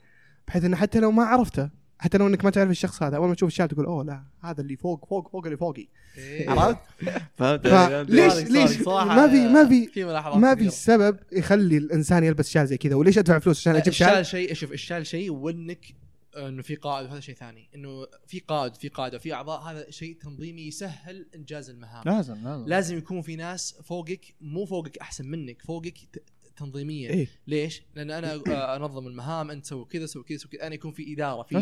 بحيث إنه حتى لو ما عرفته حتى لو إنك ما تعرف الشخص هذا أول ما تشوف الشال تقول oh لا هذا اللي فوق فوق فوق اللي فوقي إيه. عرفت؟ فهمت ليش. صراحة ما في ما في ما في. سبب يخلي الإنسان يلبس شال زي كذا وليش أدفع فلوس عشان أجيب شال الشال شيء شوف الشال شيء وإنك إنه في قائد وهذا شيء ثاني إنه في قائد في قاده في أعضاء هذا شيء تنظيمي يسهل إنجاز المهام لازم لازم لازم يكون في ناس فوقك مو فوقك أحسن منك فوقك تنظيميا إيه. ليش؟ لأن أنا أنظم المهام أنت سوي كذا سوي كذا سوي كذا أنا يكون في إدارة في.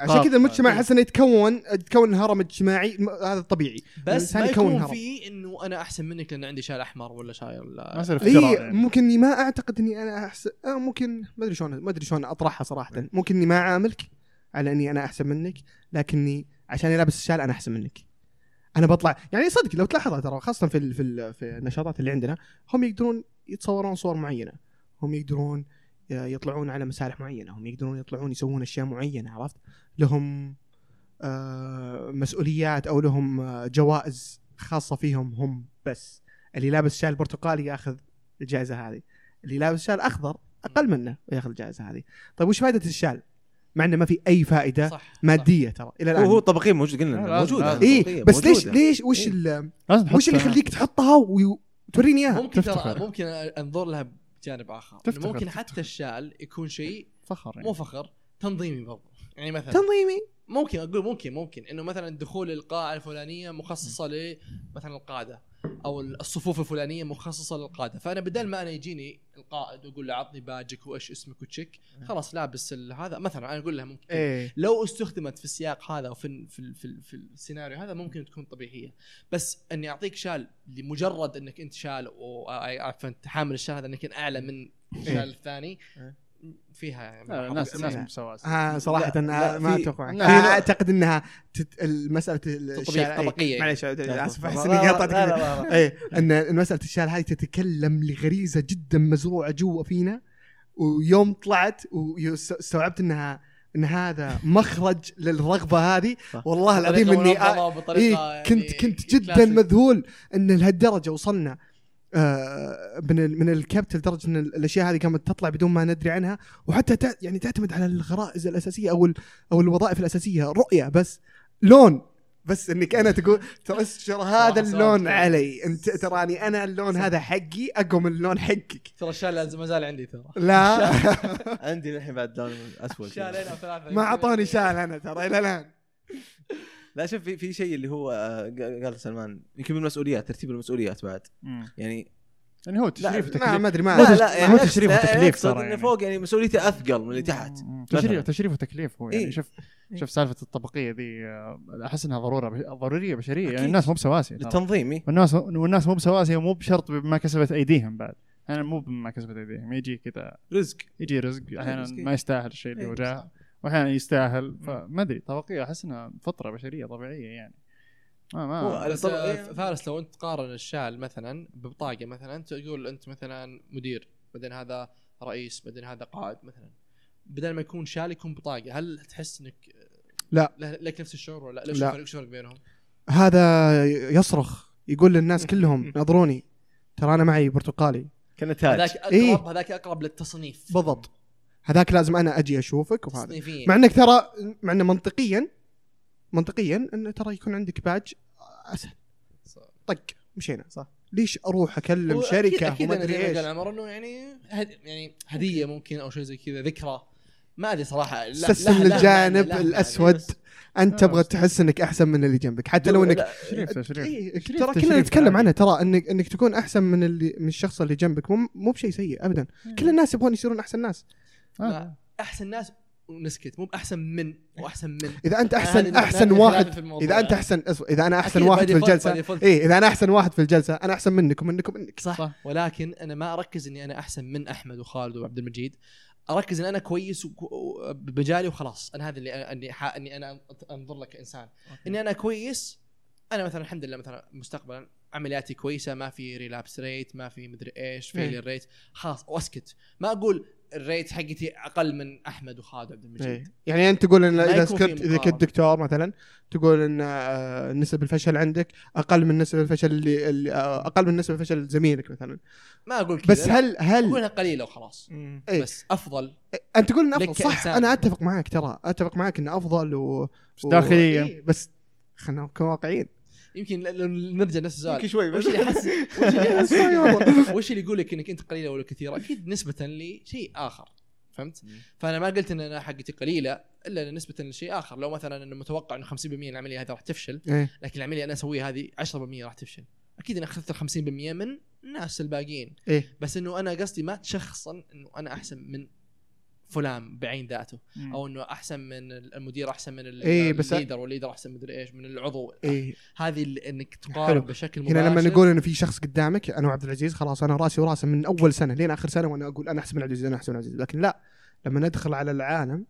عشان كذا المجتمع إيه. احس انه يتكون يتكون هرم اجتماعي هذا طبيعي بس ما يكون هرم. في إنه أنا أحسن منك لأن عندي شال أحمر ولا شايل ما يصير افتراء يعني. ممكن إني ما أعتقد إني أنا أحسن آه ممكن ما أدري شلون ما أدري شلون أطرحها صراحة ممكن إني ما أعاملك على إني أنا أحسن منك لكني عشان لابس الشال أنا أحسن منك. أنا بطلع يعني صدق لو تلاحظها ترى خاصة في في النشاطات اللي عندنا هم يقدرون يتصورون صور معينة. هم يقدرون يطلعون على مسارح معينة هم يقدرون يطلعون يسوون أشياء معينة عرفت؟ لهم آه مسؤوليات أو لهم آه جوائز خاصة فيهم هم بس. اللي لابس شال برتقالي ياخذ الجائزة هذه. اللي لابس شال أخضر أقل منه وياخذ الجائزة هذه. طيب وش فائده الشال؟ مع انه ما في أي فائدة صح مادية ترى إلى الآن هو هو طبقيه موجود قلنا موجوده. اي بس ليش موجودة. ليش وش إيه. وش اللي يخليك تحطها وتوريني إياها ممكن ترى تفتخر. ممكن أنظر لها بجانب آخر تفتخر، ممكن تفتخر. حتى الشال يكون شيء فخر يعني. مو فخر تنظيمي برضو يعني مثلا تنظيمي ممكن أقول ممكن ممكن إنه مثلا دخول القاعة الفلانية مخصصة ل مثلا القاده أو الصفوف الفلانية مخصصة للقادة. فأنا بدل ما أنا يجيني القائد وأقول له عطني باجك وإيش اسمك وتشيك خلاص لابس هذا. مثلا أنا أقول لها ممكن إيه. لو استخدمت في السياق هذا وفي ال- في ال- في, ال- في السيناريو هذا ممكن تكون طبيعية. بس أني أعطيك شال لمجرد أنك أنت شال وعفوا حامل الشال هذا أنك أعلى من الشال الثاني. إيه. فيها لا، الناس الناس لا. مساواة آه صراحة لا، لا لا، ما أتوقع آه في- أعتقد إنها تت... المسألة الشال تطبيق إيه، طبقية. معليش أسف أحس إني لا. إيه إن مسألة الشال هذه تتكلم لغريزة جدا مزروعة جوا فينا ويوم طلعت واستوعبت انها إن هذا مخرج للرغبة هذه. والله العظيم إني آه إيه كنت كنت جدا مذهول إن لهالدرجة وصلنا آه من ال- من الكبت لدرجة إن الأشياء هذه قامت تطلع بدون ما ندري عنها وحتى تع- يعني تعتمد على الغرائز الأساسية أو ال- أو الوظائف الأساسية رؤية بس لون. بس إنك أنا تقول ترى ترى هذا اللون علي. انت تراني أنا اللون هذا حقي اقوى من اللون حقك. ترى الشال لازم ما زال عندي ترى. لا. عندي الحين بعد لون أسود. شالين أو ثلاثة. ما أعطوني شال أنا ترى إلى الآن. لا شوف في في شيء اللي هو آه، قال سلمان يمكن من المسؤوليات ترتيب المسؤوليات بعد مم. يعني يعني هو تشريف وتكليف ما أدري ما لا. لا يعني هو تشريف وتكليف ترى انه يعني. فوق يعني مسؤوليته أثقل من اللي تحت. تشريف تشريف وتكليف هو يعني إيه. شوف إيه. شوف سالفة الطبقية ذي آه، أحس إنها ضرورة بش- ضرورية بشرية يعني. الناس مو بسواسية. للتنظيم إيه. والناس والناس مو بسواسية ومو بشرط بما كسبت أيديهم بعد أنا مو بما كسبت أيديهم يجي كذا رزق يجي رزق أحيانا إيه. ما يستاهل الشيء اللي إيه، هو جاه وأحيانا يستاهل فما أدري طبقية أحس إنها فطرة بشرية طبيعية يعني ما ما آه، إيه. فارس لو أنت تقارن الشال مثلا ببطاقه مثلا تقول أنت مثلا مدير بعدين هذا رئيس بعدين هذا قائد مثلا بدل ما يكون شال يكون بطاقة هل تحس إنك لا. لك نفس الشعور ولا لا ليش لا. الفرق بينهم؟ هذا يصرخ يقول للناس كلهم ناظروني ترى أنا معي برتقالي كان تاج هذاك اقرب إيه. هذاك أقرب للتصنيف بالضبط هيك لازم أنا أجي أشوفك وهذا. مع إنك ترى مع انه منطقيا منطقيا انه ترى يكون عندك باج أسهل. طق مشينا صح. ليش أروح أكلم شركة أكيد, وما ادري ما قال إيش؟ عمر إنه يعني هد يعني هدية ممكن أو شيء زي كذا ذكرى. ما أدري صراحة. لا استسلم للجانب. الأسود. أنت تبغى تحس إنك أحسن من اللي جنبك. حتى لو انك لا، تشريف تشريف إيه ترى كلنا نتكلم. عنها ترى انك إنك تكون أحسن من اللي من الشخص اللي جنبك. مو مو بشيء سيء ابدا. كل الناس يبغون يصيرون أحسن ناس. آه. أحسن ناس ونسكت مو بأحسن من واحسن من إذا أنت أحسن أحسن واحد إذا أنت يعني. أحسن إذا أنا أحسن واحد في الجلسة. اي إذا أنا أحسن واحد في الجلسة أنا أحسن منك ومنك ومنك صح, صح. ولكن أنا ما أركز إني أنا أحسن من أحمد وخالد وعبد المجيد أركز إن أنا كويس بمجالي وخلاص أنا هذا اللي أني أني أنا أنظر لك كانسان إني أنا كويس أنا مثلا الحمد لله مثلا مستقبلا عملياتي كويسة ما في relapse rate ما في مدري إيش failure rate خلاص وأسكت ما أقول الريت حقتي أقل من أحمد وخالد وعبد المجيد إيه. يعني أنت تقول إن إذا كنت إذا. كنت دكتور مثلا تقول إن آه، نسب الفشل عندك أقل من نسب الفشل اللي, اللي آه، أقل من نسب الفشل زميلك مثلا ما أقول كذا بس. هل هل أقولها قليلة وخلاص إيه. بس أفضل أنت تقول إن أفضل صح. أنا أتفق معك ترى أتفق معك انه أفضل و... بس داخليا. إيه، بس خلينا نكون واقعيين يمكن لو نرجع نفس السؤال يمكن شوي بس وش اللي يحس وش اللي. وش اللي يقول لك إنك أنت قليلة ولا كثيرة؟ أكيد نسبة لشيء آخر فهمت؟ فأنا ما قلت إن أنا حقتي قليلة إلا نسبة لشيء آخر لو مثلا انه متوقع إنه 50% من العملية هذه راح تفشل إيه. لكن العملية أنا أسويها هذه 10% راح تفشل أكيد أنا أخذت ال 50% من الناس الباقيين إيه. بس إنه أنا قصدي ما تشخصن إنه أنا أحسن من فلان بعين ذاته مم. أو إنه أحسن من المدير أحسن من إيه، بس- ال leader وال leader أحسن من إيش من العضو إيه. هذه اللي إنك حلو. تقارن بشكل مباشر هنا لما نقول إنه في شخص قدامك أنا وعبد العزيز خلاص أنا رأسي وراسه من أول سنة لين آخر سنة وأنا أقول أنا أحسن من عبد العزيز أنا أحسن من عبد العزيز لكن لا لما ندخل على العالم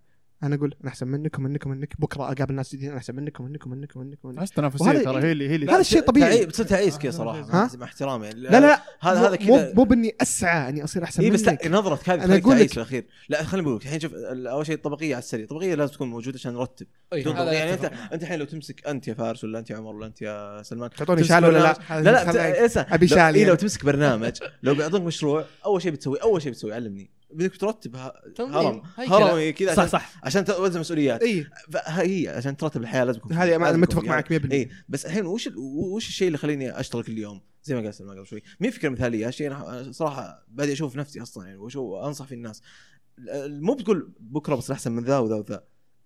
أنا أقول أنا أحسن منك ومنك ومنك. بكرة أقابل ناس جديدين أنا أحسن منك ومنك ومنك ومنك ومنك. احس تنافسيه ترى هي اللي هي اللي هذا الشيء طبيعي. بتصير تعيس كذا صراحة؟ مع احترامي. لا لا لا هذا مو- هذا كذا مو بإني أسعى إني أصير أحسن اي منك. بس لا نظرتك هذه أقول تعيس لك- في الاخير لا خليني بقول لك الحين شوف أول شيء الطبقية على السريع. الطبقية لازم تكون موجودة عشان نرتب. يعني انت. أنت الحين لو تمسك أنت يا فارس ولا أنت يا عمر ولا أنت يا سلمان تعطوني شال ولا لا؟ لا لا اسمع أبي لو- شال إيه لو يعني. تمسك برنامج لو بيعطونك مشروع أول شيء بتسوي أول شيء بتسوي علمني. بدك ترتب هرم. هيكلة. هرمي كذا صح صح. عشان توزع مسؤوليات. اي فهي عشان ترتب الحياة لازم يكون هذه أنا متفق معك 100% اي بس الحين وش ال- وش الشيء اللي يخليني أشتغل كل يوم؟ زي ما قال سلمان قبل شوي. مين فكرة مثالية؟ هالشيء أنا صراحة بادي أشوف نفسي أصلا يعني وشو انصح في الناس. ال- مو بتقول بكرة بصير أحسن من ذا وذا وذا.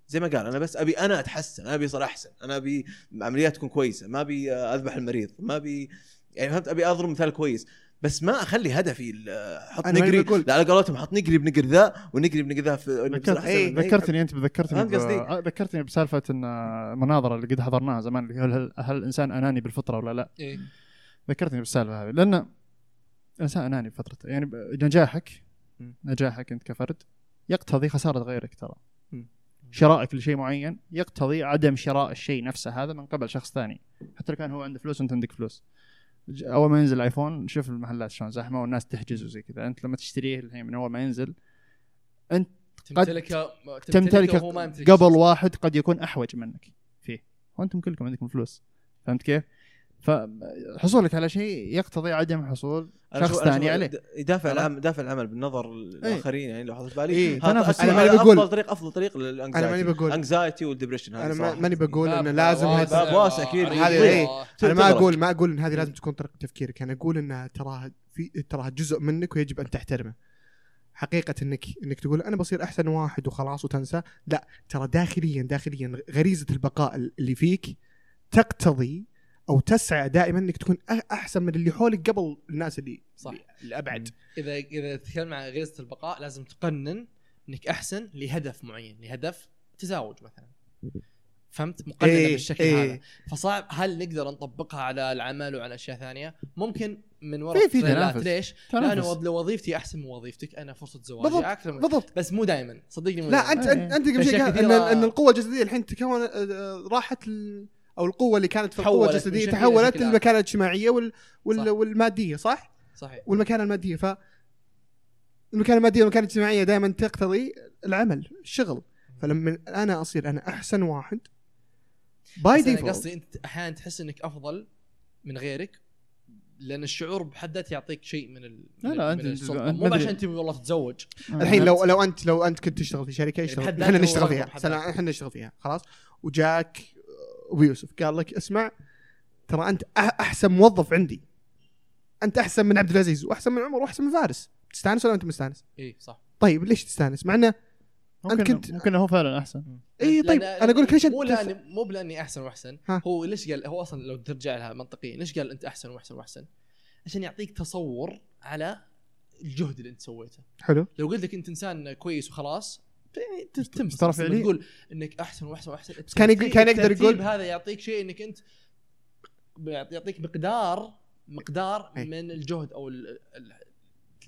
زي ما قال أنا بس أبي أنا أتحسن أنا أبي أصير أحسن أنا أبي عمليات تكون كويسة ما أبي أذبح المريض ما ابي يعني فهمت؟ أبي أضرب مثال كويس. بس ما أخلي هدفي ال- أحط نقري لا على قولتهم حط نقري بنقر ذا ونقري بنقر ذا في ذكرت إيه، ذكرتني أنت ذكرتني؟ آه، ذكرتني بسالفة إن المناظره اللي قد حضرناها زمان اللي هل, هل الانسان أناني بالفطرة ولا لا؟ إيه. ذكرتني بالسالفة هذه لأن الانسان أناني بفترته يعني نجاحك. نجاحك أنت كفرد يقتضي خسارة غيرك ترى. شرائك لشيء معين يقتضي عدم شراء الشيء نفسه هذا من قبل شخص ثاني حتى لو كان هو عنده فلوس وانت عندك فلوس أول ما ينزل iPhone شوف المحلات شلون زحمة والناس تحجز وزي كذا. أنت لما تشتريه الحين من أول ما ينزل تمتلكه تمتلكه يمتلك قبل. واحد قد يكون أحوج منك. فيه. وأنتم كلكم عندكم فلوس. فهمت كيف؟ فحصولك على شيء يقتضي عدم حصول شخص ثاني عليه. يدافع؟ العمل يدافع العمل بالنظر الآخرين يعني لو حطيت بالي. إيه، هذا أفضل طريق أفضل طريق أنا لل anxiety ماني بقول anxiety وال depression أنا ما- ماني بقول انه لازم باب هذا- باب واسع كبير. هذه إيه. أنا ما. أقول ما أقول إن هذه لازم تكون طريقة تفكيرك أنا أقول انها تراها في تراها جزء منك ويجب أن تحترمه. حقيقة انك إنك تقول أنا بصير أحسن واحد وخلاص وتنسى، لا ترى داخليا داخليا غريزة البقاء اللي فيك تقتضي أو تسعى دائما إنك تكون أحسن من اللي حولك قبل الناس اللي صح اللي ابعد إذا إذا تتكلم عن غريزة البقاء لازم تقنن إنك أحسن لهدف معين لهدف تزاوج مثلا فهمت مقننة إيه، بالشكل إيه. هذا فصعب هل نقدر نطبقها على العمل وعلى أشياء ثانية ممكن من وراء في-. تنافس. ليش؟ تنافس. لأنه وظ- لو وظيفتي أحسن من وظيفتك أنا فرصة زواجي بالضبط أكثر من بالضبط بس مو دائما صدقني مو لا دايماً. انت إيه. أنت قبل شيء ان إن القوة الجسدية الحين تكون آه، راحت ال- أو القوة اللي كانت في القوة الجسدية تحولت. للمكانة الاجتماعية وال وال صح. والمادية صح؟ صحيح والمكانة المادية ف المكانة المادية والمكانة الاجتماعية دائما تقتضي العمل الشغل فلما أنا أصير أنا أحسن واحد by default قصدي أنت أحيانا تحس إنك أفضل من غيرك لأن الشعور بحد ذاته يعطيك شيء من ال لا، من, لا، أنت مو. عشان تبي والله تتزوج الحين لو لو انت لو أنت كنت تشتغل في شركة يشتغل بحد إحنا نشتغل فيها. إحنا نشتغل فيها خلاص وجاك أبو يوسف قال لك اسمع ترى أنت أحسن موظف عندي. أنت أحسن من عبد العزيز وأحسن من عمر وأحسن من فارس. تستانس ولا أنت مستانس؟ إي صح. طيب ليش تستانس؟ مع إنه ممكن أنت كنت- ممكن هو فعلا أحسن. إي طيب أنا أقول لك ليش مو انت لاني مو بلأني أحسن وأحسن. ها. هو ليش قال هو أصلا لو ترجع لها منطقيا ليش قال أنت أحسن وأحسن وأحسن؟ عشان يعطيك تصور على الجهد اللي أنت سويته. حلو. لو قلت لك أنت إنسان كويس وخلاص تمس ترى فعليا- تقول إنك أحسن وأحسن وأحسن. كان يقول- كان يقدر يقول- هذا يعطيك شيء إنك أنت يعطيك مقدار مقدار أي. من الجهد أو ال- ال-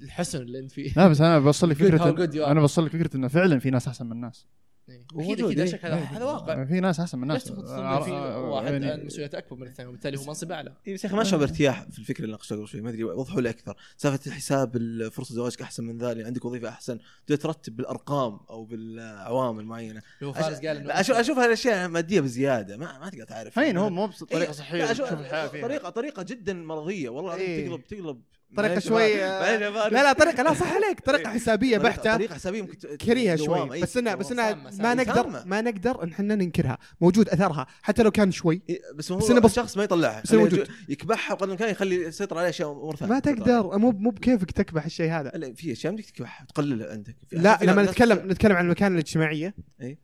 الحسن اللي أنت فيه. لا بس أنا بوصل لك فكرة. أنا بوصل لك فكرة إنه فعلا في ناس أحسن من الناس. إيه. وموجود، أكيد أكيد لا إيه. شك هذا إيه. هذا واقع. في ناس أحسن من ناس. في واحد يعني- عنده مسؤوليات أكبر من الثاني وبالتالي هو منصب أعلى. اي بس يا أخي ما اشعر بارتياح في الفكرة اللي ناقشتها قبل شوي؟ ما أدري وضحوا لي أكثر. سالفة الحساب فرصة زواجك أحسن من ذا اللي عندك وظيفة أحسن. ترتب بالأرقام أو بالعوامل معينة. هو فارس قال إنه أشوف أشوف هالأشياء مادية بزيادة. ما ما تقدر تعرف. هين هو مو بطريقه إيه، صحيه تشوف الحياة فيها. طريقة طريقه جدا مرضية والله إيه. تقلب تقلب طريقة شوي فارس. لا لا طريقة لا صح عليك طريقة حسابية طريقة- بحتة طريقة حسابية ممكن كريهة شوي إيه، بس انها. بس انها ما. نقدر. ما نقدر إن إحنا ننكرها موجود أثرها حتى لو كان شوي إيه، بس هو بس الشخص ما يطلعها بس موجود. جو- يكبحها وقدر الإمكان يخلي يسيطر عليه أشياء امور ثانية ما تقدر مو مو بكيفك تكبح الشيء هذا لا في أشياء بدك تكبحها تقللها عندك لا لما نتكلم نتكلم عن المكانه الاجتماعية إيه.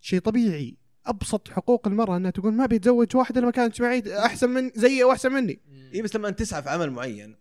شيء طبيعي أبسط حقوق المرأة إنها تقول ما بيتزوج واحد إلا مكانه اجتماعيه أحسن من زيي وأحسن مني اي بس لما انت تسعى في عمل معين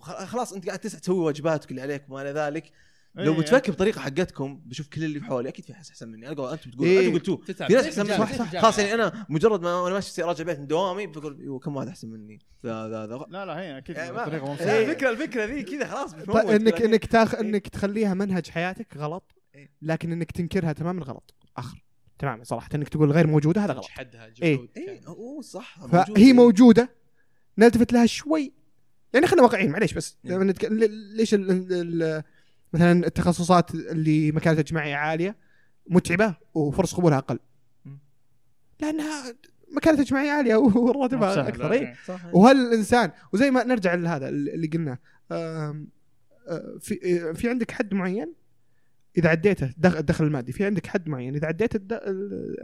خلاص انت قاعد تسعى تسوي واجباتك اللي عليك وما إلى ذلك. لو إيه. بتفكر بطريقة حقتكم بشوف كل اللي حولي أكيد في ناس أحسن مني. أنا أنتم تقولوا إيه. أنتم قلتوه. تتعب في ناس زي أحسن مني. خلاص. يعني أنا مجرد ما وأنا ماشي راجع بيت من دوامي بقول أيوه كم واحد أحسن مني؟ ذا ذا ذا. لا لا هي أكيد يعني ما- طريقه مو لا، الفكرة الفكرة ذي كذا خلاص إنك إنك تاخ إيه. إنك تخليها منهج حياتك غلط إيه. لكن إنك تنكرها تماما غلط. آخر. تماما صراحة إنك تقول غير موجودة هذا غلط. حدها إيه. جهود اي صح فهي موجودة نلتفت لها شوي. يعني خلينا واقعيين معليش بس إيه. لما نتك... ليش ال... ال... مثلا التخصصات اللي مكانتها اجتماعية عالية متعبة وفرص قبولها أقل. لأنها مكانتها اجتماعية عالية وراتبها أكثر اي إيه. وهل الانسان وزي ما نرجع لهذا اللي قلناه آه، في في عندك حد معين إذا عديته دخ- الدخل المادي في عندك حد معين إذا عديت الد-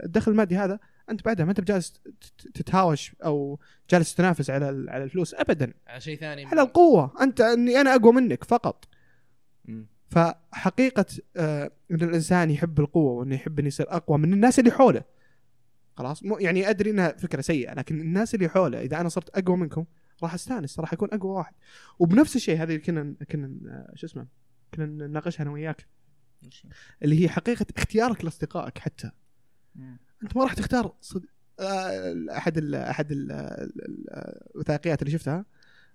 الدخل المادي هذا أنت بعدها ما أنت بجالس تت- تتهاوش أو جالس تنافس على ال- على الفلوس ابدا. على شيء ثاني على القوة. أنت أني أنا أقوى منك فقط. مم. فحقيقة آه، إن الإنسان يحب القوة وأنه يحب انه يصير أقوى من الناس اللي حوله. خلاص؟ مو يعني أدري إنها فكرة سيئة لكن الناس اللي حوله إذا أنا صرت أقوى منكم راح أستانس راح أكون أقوى واحد. وبنفس الشيء هذه اللي كنا كنا آه، شو اسمه؟ كنا نناقشها أنا وياك. اللي هي حقيقة اختيارك لأصدقائك حتى. انت ما راح تختار صد... آه، احد ال احد ال- ال- ال- الوثائقيات اللي شفتها؟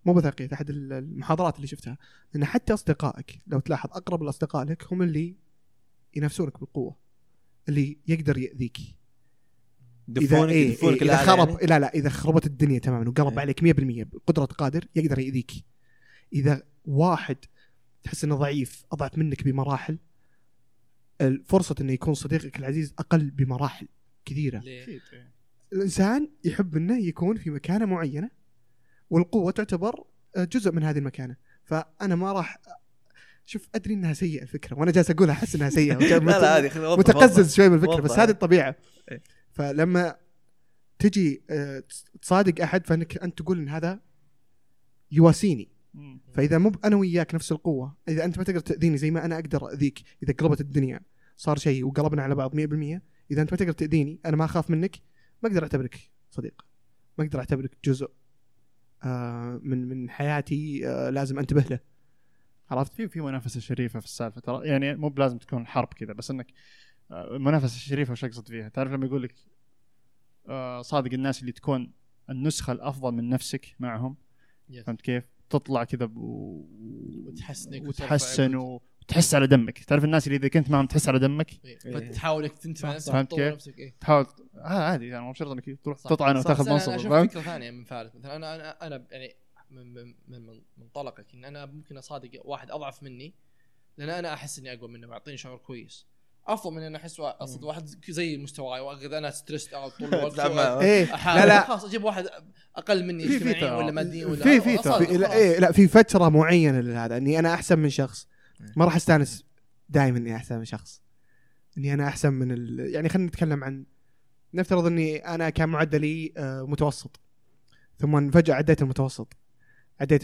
مو وثائقيات احد ال- المحاضرات اللي شفتها. ان حتى أصدقائك لو تلاحظ أقرب الأصدقاء لك هم اللي ينافسونك بالقوة اللي يقدر يأذيك. دفونك إيه دفونك إيه اذا خرب يعني؟ لا لا إذا خربت الدنيا تماما وقلب إيه. عليك 100% بقدرة قادر يقدر يأذيك. إذا واحد تحس إنه ضعيف أضعف منك بمراحل الفرصة إنه يكون صديقك العزيز أقل بمراحل. كثيرة ليه؟ إيه. الإنسان يحب إنه يكون في مكانة معينة والقوة تعتبر جزء من هذه المكانة فأنا ما راح شوف أدري إنها سيئة الفكرة وأنا جالس أقولها أحس إنها سيئة لا لا هذه متقزز. شوي من الفكرة بس. هذه الطبيعة إيه. فلما تجي آه، تصادق أحد فإنك أنت تقول إن هذا يواسيني. فإذا مو أنا وياك نفس القوة إذا أنت ما تقدر تأذيني زي ما أنا أقدر أذيك إذا قلبت الدنيا صار شيء وقلبنا على بعض 100% إذا أنت ما تقدر تأذيني أنا ما أخاف منك ما أقدر أعتبرك صديق ما أقدر أعتبرك جزء آه من من حياتي آه لازم أنتبه له عرفت في في منافسة شريفة في السالفة ترى يعني مو بلازم تكون حرب كذا بس إنك آه، المنافسه الشريفه وش أقصد فيها؟ تعرف لما يقول لك آه، صادق الناس اللي تكون النسخة الأفضل من نفسك معهم Yes. فهمت كيف؟ تطلع كذا ب- وتحسنك وتحسن وتحس على دمك، تعرف الناس اللي إذا كنت معهم تحس على دمك فتحاول انك تنتبه نفسك فهمت كيف؟ إيه. تحاول آه عادي يعني مو بشرط إنك تروح. تطعن. وتاخذ منصب أنا أشوف؟ فكرة ثانية من فارس مثلا أنا أنا أنا يعني من من من من منطلقك إن أنا ممكن أصادق واحد أضعف مني لأن أنا أحس إني أقوى منه ويعطيني شعور كويس أفضل من إن أحس اصد واحد زي مستواي واخذ أنا ستريسد أو طول الوقت أحاول لا لا خلاص أجيب واحد أقل مني اجتماعيا. ولا ماديا ولا في- في. إيه لا في فترة معينة لهذا إني أنا أحسن من شخص ما راح أستانس دائما إني أحسن من شخص. إني أنا أحسن من ال... يعني خلينا نتكلم عن نفترض إني أنا كان معدلي آه، متوسط. ثم فجأة عديت المتوسط. عديت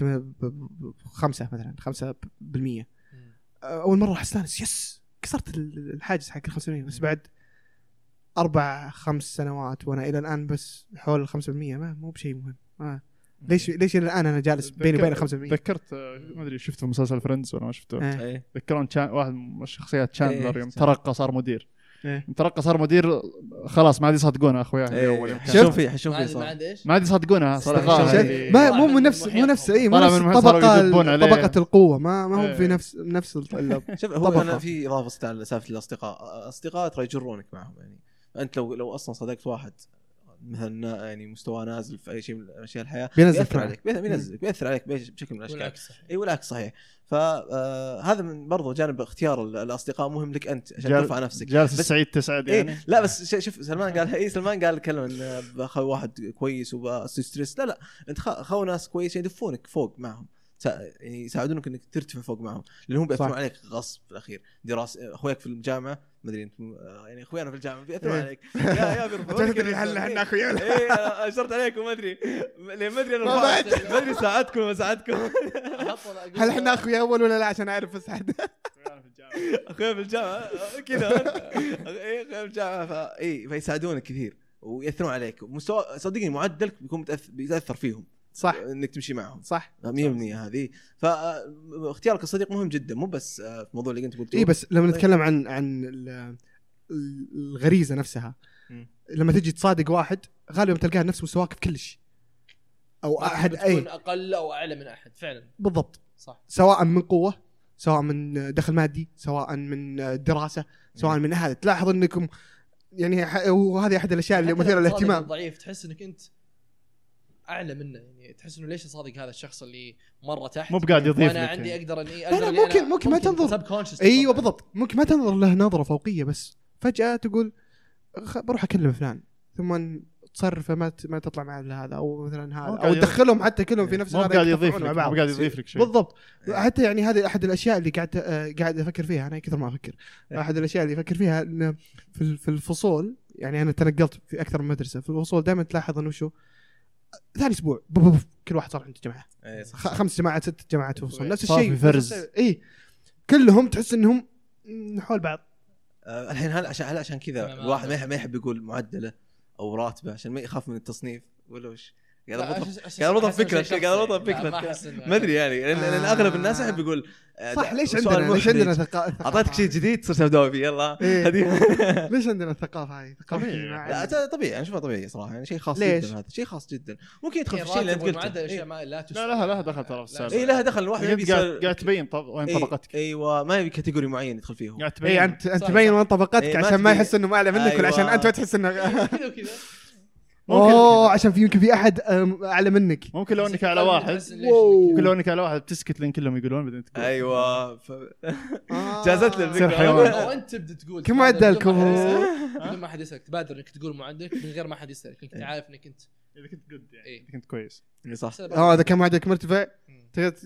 خمسة مثلا خمسة بالمية. آه، أول مرة راح أستانس. yes! كسرت ال- الحاجز حق ال 5% بس بعد أربع خمس سنوات وأنا إلى الآن بس حول ال 5% ما مو بشيء مهم. ما ليش ليش إلى الآن أنا جالس بيني وبين ال 5% تذكرت ما أدري شفته في مسلسل Friends ولا ما شفته إيه. إيه تذكرون Chan واحد من الشخصيات تشاندلر إيه، يوم شفت. ترقى صار مدير إيه. يوم ترقى صار مدير خلاص ما عاد يصدقونه أخوياه إيه يوم فيه حشوم ما عاد صراحة إيش؟ ما شفت- شفت- مو من نفس مو. نفس اي مو نفس عليه. طبقة القوة ما ما هو في إيه. نفس نفس شوف هو. هنا في إضافة على سالفه الاصدقاء أصدقاء ترى يجرونك معهم يعني أنت لو لو أصلا صدقت واحد مثلا يعني مستواه نازل في أي شيء من أشياء الحياة. بينزل بيأثر. عليك بينزلك بيأثر عليك بش- بشكل من الأشكال. والعكس صحيح. إي والعكس صحيح. فهذا من برضو جانب اختيار ال- الأصدقاء مهم لك أنت عشان جال- ترفع نفسك. جالس السعيد تسعد يعني؟ إيه لا بس ش- شوف سلمان قال إي سلمان قال كلمة إن بخوي واحد كويس وستريس لا لا أنت خ- خو ناس كويس يدفونك فوق معهم. يعني يساعدونك إنك ترتفع فوق معهم لأن هم بيأثرون. عليك غصب في الأخير. دراسه أخوياك في الجامعة ما أدري انت يعني أخويانا في الجامعة بيأثرون إيه. عليك. يا يا بيرفعونك تدري هل إحنا اخويا ولا إيه أنا أشرت عليكم ما أدري. ما أدري أنا ما أدري ساعدكم ما ساعدكم. هل إحنا أخويا أول ولا لا؟ عشان أعرف بس حد. أخويا في الجامعة؟ آه، كذا إيه أخويا في الجامعة فا اي فيساعدونك كثير ويأثرون عليك. مستوى صدقني معدلك بيكون بيتأثر فيهم. صح. إنك تمشي معهم. صح. 100% هذه. فاختيارك الصديق مهم جدا مو بس آه، في الموضوع اللي انت قلته اي بس لما طيب. نتكلم عن عن ال- ال- الغريزة نفسها. لما تجي تصادق واحد غالبا تلقاه نفس مستواك في كل شيء أو أحد تكون اي أقل أو أعلى من أحد فعلا. بالضبط. صح. سواء من قوة سواء من دخل مادي سواء من دراسة سواء من هذا تلاحظ إنكم يعني ح- وهذه أحد الأشياء اللي مثيره للاهتمام. ضعيف تحس إنك أنت اعلى منه يعني تحس إنه ليش اصادق هذا الشخص اللي مرة تحت مو بقاعد يضيف وأنا لك عندي يعني. أقدر إني لا، أقدر إني ممكن- ممكن ما تنظر. إيوه. بالضبط ممكن ما تنظر له نظرة فوقية بس فجأة تقول خ- بروح أكلم فلان ثم تصرفه ما ما تطلع مع هذا أو مثلا هذا أو تدخلهم حتى كلهم في نفس مو هذا قاعد يضيف لك مع بعض قاعد يضيف لك شيء بالضبط. حتى يعني هذه أحد الأشياء اللي قاعد آه، قاعد أفكر فيها أنا كثر ما أفكر إيه. أحد الأشياء اللي أفكر فيها إنه في الفصول يعني أنا تنقلت في أكثر من مدرسة في الفصول دائما تلاحظ إنه شو ثاني أسبوع. بو- بو- بو، كل واحد صار عنده جماعة. إيه، صح،. خمس جماعات ست جماعات الفصول نفس الشيء فرز. اي كلهم تحس إنهم حول بعض. آه، الحين هل عشان هل عشان كذا الواحد ما يحب يقول معدله أو راتبه عشان ما يخاف من التصنيف؟ ولا وش؟ قاعد اربطها قاعد اربطها بفكره قاعد اربطها بفكره ما أدري يعني لأن لأن آه. اغلب الناس يحب يقول آه، صح ليش عندنا ليش محرج. عندنا ثقافة أعطيتك شيء جديد صرت اداوم فيه يلا إيه. هذه ليش عندنا الثقافه هذه؟ ثقافة طبيعي. طبيعي أنا أشوفها طبيعي صراحة يعني شيء خاص ليش؟ جدا هذا شيء خاص جدا ممكن يدخل في يعني الشيء اللي أنت قلته إيه. لا لها- لها دخل ترى في. اي لها دخل الواحد قاعد تبين وين إيه، طبقتك إيوه ما يبي كاتيجوري معين يدخل فيه هو. قاعد تبين اي أنت انت تبين. وين طبقتك إيه، عشان ما. يحس إنه اعلى منك ولا عشان أيوة. أنت ما تحس انه كذا وكذا أوه عشان في يمكن في أحد أعلى منك. ممكن لو إنك على واحد. ممكن لو إنك على واحد بتسكت لين كلهم يقولون بعدين تقول. أيوه. ف... آه. جازت لي الفكرة. حيوان. أو أنت تبدأ تقول. كم معدلكم؟ بدون ما حد يسالك تبادر إنك تقول معدلك من غير ما حد يسالك انت عارف إنك أنت. إذا كنت جود يعني إيه. إذا كنت كويس. إيه، صح. آه إذا كان معدلك مرتفع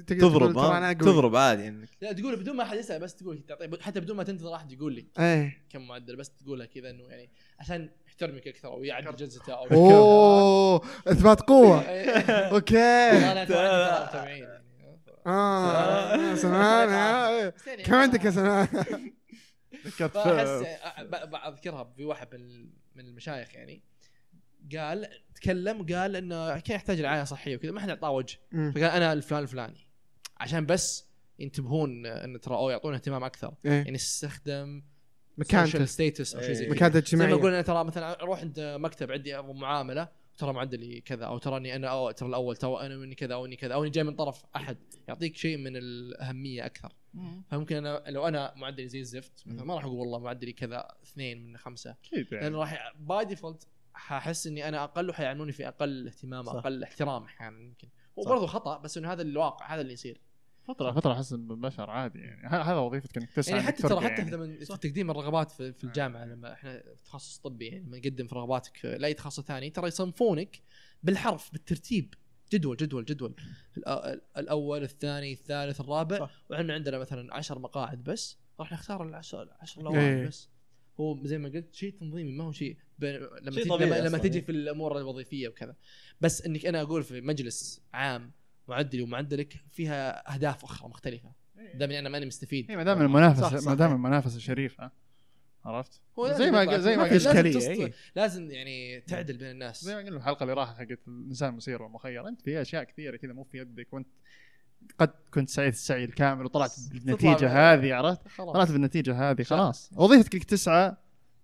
تضرب تضرب عادي يعني لا تقول بدون ما حد يسأل بس تقول حتى بدون ما تنتظر احد يقول لك. إيه. كم معدل بس تقولها كذا إنه يعني عشان يحترمك أكثر أو يعدل جلسته أو أوه اثبات قوة. إيه. أوكي. أنا أتوقع عندي ترى متابعين يعني. آه آه. بس يعني كم عندك يا فأحس ب- ب- أذكرها في واحد من من المشايخ يعني. قال تكلم قال إنه كان يحتاج رعاية صحية وكذا ما حد أعطاه وجه. فقال أنا الفلان الفلاني. عشان بس ينتبهون إن ترى أو يعطون اهتمام أكثر. إيه. يعني استخدم مكانته. status أو شيء زي إيه. كذا. مكانته زي ما أنا ترى مثلا أروح عند مكتب عندي معاملة ترى معدلي كذا أو تراني أنا أو ترى الأول ترى أنا مني كذا أو إني كذا أو إني جاي من طرف أحد. يعطيك شيء من الأهمية أكثر. فممكن أنا لو أنا معدلي زي الزفت مثلا ما راح أقول والله معدلي كذا اثنين من خمسة. أكيد لأن يعني راح by default حاحس إني أنا أقل وحيعنوني في أقل اهتمام صح. أقل احترام أحيانا يمكن. هو صح. برضه خطأ بس إنه هذا الواقع هذا اللي يصير. فترة فترة أحس البشر عادي يعني ه- هذا وظيفتك انك تسعى يعني حتى ترى حتى يعني. لما في تقديم الرغبات في, في الجامعة لما إحنا في تخصص طبي يعني لما نقدم في رغباتك لاي تخصص ثاني ترى يصنفونك بالحرف بالترتيب جدول جدول جدول الأول الثاني الثالث الرابع صح. وعندنا عندنا مثلا 10 مقاعد بس راح نختار العشر العشر إيه. الاوائل بس هو زي ما قلت شيء تنظيمي ما هو شيء. لما شيء طبيعي لما, لما تيجي إيه. في الأمور الوظيفية وكذا بس إنك أنا أقول في مجلس عام معدلي ومعدلك فيها أهداف أخرى مختلفة. دام أنا ماني مستفيد. إيه، ما دام المنافسه. ما دام المنافسة شريفه عرفت؟ هو زي ما لازم زي ما قلت. إشكالية، لازم, إيه. يعني تعدل بين الناس. زي ما قلنا الحلقة اللي راحت حقت الإنسان المسير والمخير أنت في أشياء كثيرة كذا مو في يدك وأنت قد كنت سعيت السعي الكامل وطلعت بالنتيجة هذه عرفت؟ طلعت بالنتيجة هذه. خلاص. وظيفتك انك تسعى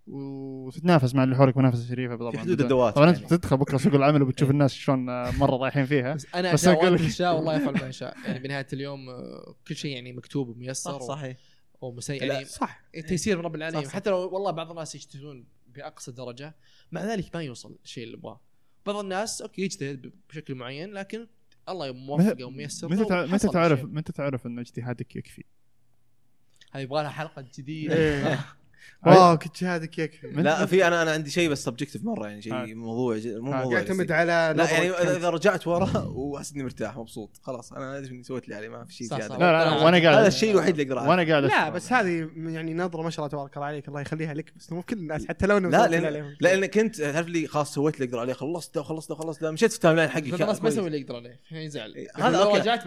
وتتنافس مع اللي حولك منافسة شريفة طبعا في حدود الدوافع طبعا أنت يعني. بتدخل بكرة سوق العمل وبتشوف الناس شلون مرة رايحين فيها. بس أنا بس وانت لك- اشاء والله يفعل ما يشاء يعني بنهاية اليوم آه، كل شيء يعني مكتوب وميسر صح صحيح. ومسي لا، يعني صح. تيسير من رب العالمين. حتى لو والله بعض الناس يجتهدون بأقصى درجة مع ذلك ما يوصل الشيء اللي يبغاه. بعض الناس أوكي يجتهد بشكل معين لكن الله موفقه وميسر. متى متى تعرف. متى تعرف إن اجتهادك يكفي؟ هذه يبغى لها حلقة جديدة. إيه. واو كنت شهادك يكفي لا في أنا أنا عندي شيء بس سبجكتيف مرة يعني. شيء موضوع ج- مو ها. موضوع يعتمد. على لا يعني اذا رجعت ورا واحس إني مرتاح مبسوط خلاص أنا أدري إني سويت اللي علي ما في شيء زياده صح. لا لا وأنا قاعد هذا الشيء الوحيد اللي أقدر وأنا قاعد لا. بس هذه يعني نظرة ما شاء الله تبارك الله عليك الله يخليها لك بس مو كل الناس حتى لو إنه لا لأن. لانك انت تعرف لي خلاص سويت اللي أقدر عليه خلصت وخلصت وخلصت مشيت في التايم لاين حقي الناس ما. يسوي اللي يقدر عليه هنا يزعل هذا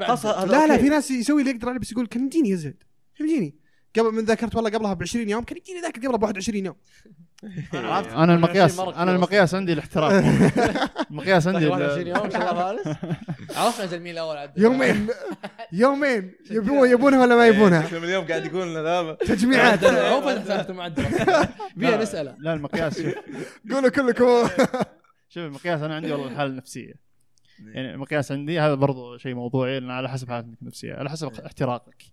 خلاص هذا لا لا. في ناس يسوي اللي يقدر عليه بس يقول كان يجيني يزهد كان يجيني قبل من ذاكرت والله قبلها ب 20 يوم كان يجيني ذاك قبلها ب 21 يوم. عرفت؟ أنا المقياس أنا المقياس عندي الاحتراف المقياس عندي 21 ال- يوم فارس عرفنا أجل مين الأول عدل يومين. يومين. يبون يبونها ولا ما يبونها؟ شكله من اليوم قاعد يقول لنا تجميعات. هو فتح سالفه معدل بيها لا. نسأله. لا المقياس قولوا كلكم. شوف المقياس أنا عندي والله الحاله النفسيه يعني المقياس عندي هذا برضو شيء موضوعي لأن على حسب حالتك النفسية على حسب احتراقك.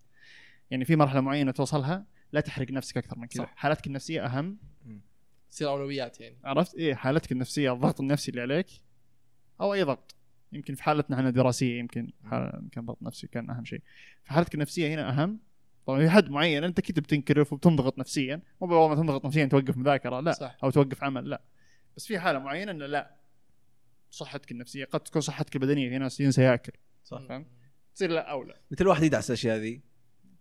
يعني في مرحلة معينة توصلها لا تحرق نفسك أكثر من كذا. صح. حالتك النفسية أهم. تصير أولويات يعني. عرفت؟ إيه حالتك النفسية الضغط النفسي اللي عليك أو أي ضغط. يمكن في حالتنا إحنا دراسيه يمكن يمكن ضغط نفسي كان أهم شيء. فحالتك النفسية هنا أهم. طبعا في حد معين أنت أكيد بتنكرف وبتنضغط نفسيا. مو بأول ما تنضغط نفسيا توقف مذاكرة لا. صح. أو توقف عمل لا. بس في حالة معينة إنه لا. صحتك النفسية قد تكون صحتك البدنية في ناس ينسى ياكل. صح. فهمت؟ تصير لا اولى متى الواحد يدعس الأشياء ذي.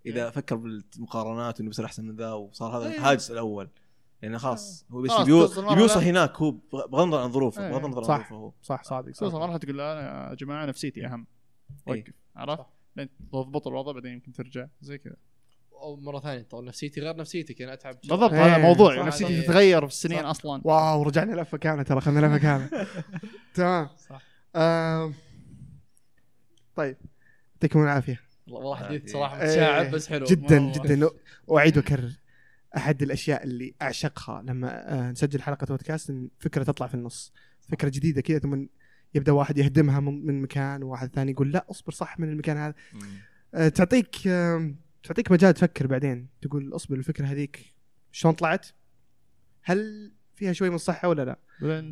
إذا فكر بالمقارنات وانه بيصير أحسن من ذا وصار هذا إيه. الحاجز الأول يعني خلاص هو بس خلاص، يبي يو- توصل مرحلة- يبي يوصل هناك هو بغض النظر عن ظروفه إيه. بغض النظر عن صح. ظروفه هو صح صادق توصل مرحله تقول لا يا جماعة نفسيتي أهم إيه. وقف عرفت؟ لين تضبط الوضع بعدين يمكن ترجع زي كذا أو مرة ثانية طبعا نفسيتي غير نفسيتي أنا أتعب بالضبط إيه. هذا موضوع نفسيتي. تتغير في السنين صح. أصلا واو رجعنا لفة كاملة ترى اخذنا لفة كاملة تمام صح. طيب يعطيكم العافية والله حديث. صراحة. متشعب بس حلو جدا. جدا واعيد وأكرر أحد الأشياء اللي أعشقها لما آه، نسجل حلقة بودكاست إن فكرة تطلع في النص فكرة جديدة كذا ثم يبدأ واحد يهدمها من من مكان وواحد ثاني يقول لا اصبر صح من المكان هذا آه، تعطيك آه، تعطيك مجال تفكر بعدين تقول اصبر الفكرة هذيك شلون طلعت؟ هل فيها شوي من الصحة ولا لا؟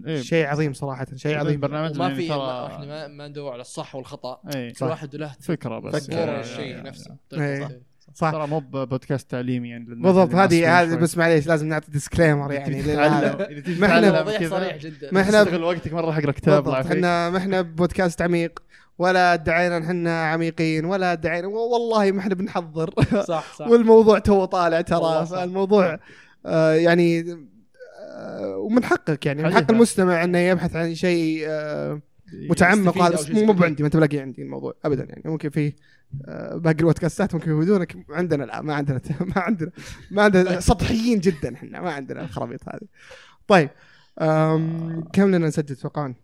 إيه. شيء عظيم صراحة شيء عظيم. برنامج يعني في ترى- ما- إحنا ما, ما ندور على الصح والخطأ. إيه. كل واحد له فكرة بس. يا- الشيء نفسه. إيه. صح. ترى مو بودكاست تعليمي يعني بالضبط هذه هذه. بس معليش لازم نعطي ديسكليمر يعني ما كذا، صريح جدا. ما إحنا- تستغل وقتك مرة حق كتاب إحنا ما إحنا بودكاست عميق ولا ادعينا إن إحنا عميقين ولا ادعينا والله ما إحنا بنحضر. صح صح. والموضوع تو طالع ترى. فالموضوع آه يعني ومن حقك يعني من. حق المستمع إنه يبحث عن شيء آه متعمق شيء مو مو يستفيد. عندي ما انت بلاقي عندي الموضوع ابدا يعني. ممكن في آه باقي البودكاستات ممكن يفيدونك عندنا لا ما عندنا ما عندنا ما عندنا سطحيين جدا إحنا ما عندنا الخرابيط هذه. طيب أم كم لنا نسجل تتوقعون؟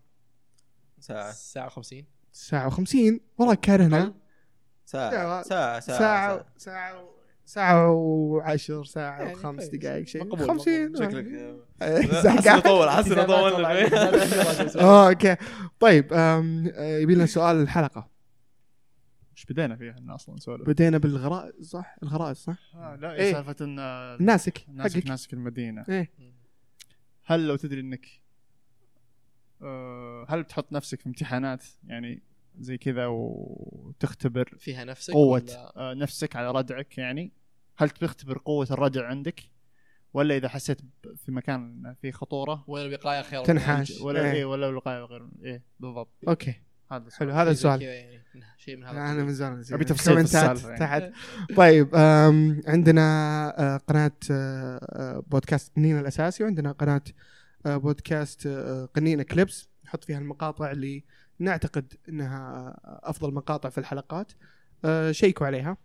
ساعة. ساعة 50 ساعة و50 والله كارهنا ساعة. ساعة ساعة ساعة ساعة. ساعة وعشر ساعة يعني وخمس. دقائق شيء. مقبول، 50 شكلك حسنا طول حسنا التزامات طول والله، التزامات والله. آه أوكي. طيب يبي لنا سؤال الحلقة. إيش بدينا فيها إحنا أصلا؟ نسولف بدينا بالغرائز صح؟ الغرائز صح؟ آه لا إيه. سالفة إن آه، الناسك ناسك حقك. ناسك المدينة. إيه. هل لو تدري إنك آه، هل بتحط نفسك في امتحانات يعني زي كذا وتختبر فيها نفسك قوة ولا- نفسك على ردعك يعني؟ هل تختبر قوة الردع عندك؟ ولا إذا حسيت في مكان في خطورة. ولا الوقايه خير. من تنحاش. ولا إيه. إيه ولا الوقاية خير إيه بالضبط. okay. هذا حلو. هذا زي السؤال. كذا يعني، شيء من هذا أنا. من زمان أبي تفصيل comment ات السالفة يعني. تحت طيب عندنا آه، قناة آه، آه، بودكاست قنينة الأساسي وعندنا قناة آه، بودكاست قنينة clips. نحط فيها المقاطع اللي نعتقد إنها أفضل مقاطع في الحلقات. check وا عليها.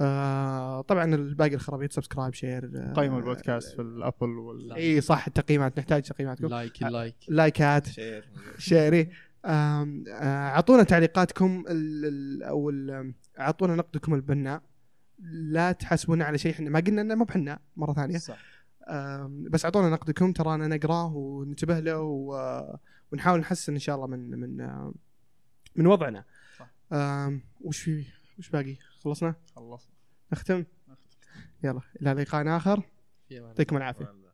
آه، طبعا الباقي الخرابيط subscribe share قيموا البودكاست في الأبل وال إي صح التقييمات نحتاج تقييماتكم. like like like ات share share ي اعطونا تعليقاتكم ال- أو ال- اعطونا نقدكم البناء لا تحاسبونا على شيء إحنا ما قلنا إنه مو بإحنا مرة ثانية. صح. بس اعطونا نقدكم ترانا نقراه وننتبه له ونحاول نحسن إن شاء الله من من من وضعنا. صح. وش في وش باقي؟ خلصنا؟ خلص نختم؟ يلا إلى لقاء آخر. يعطيكم العافية.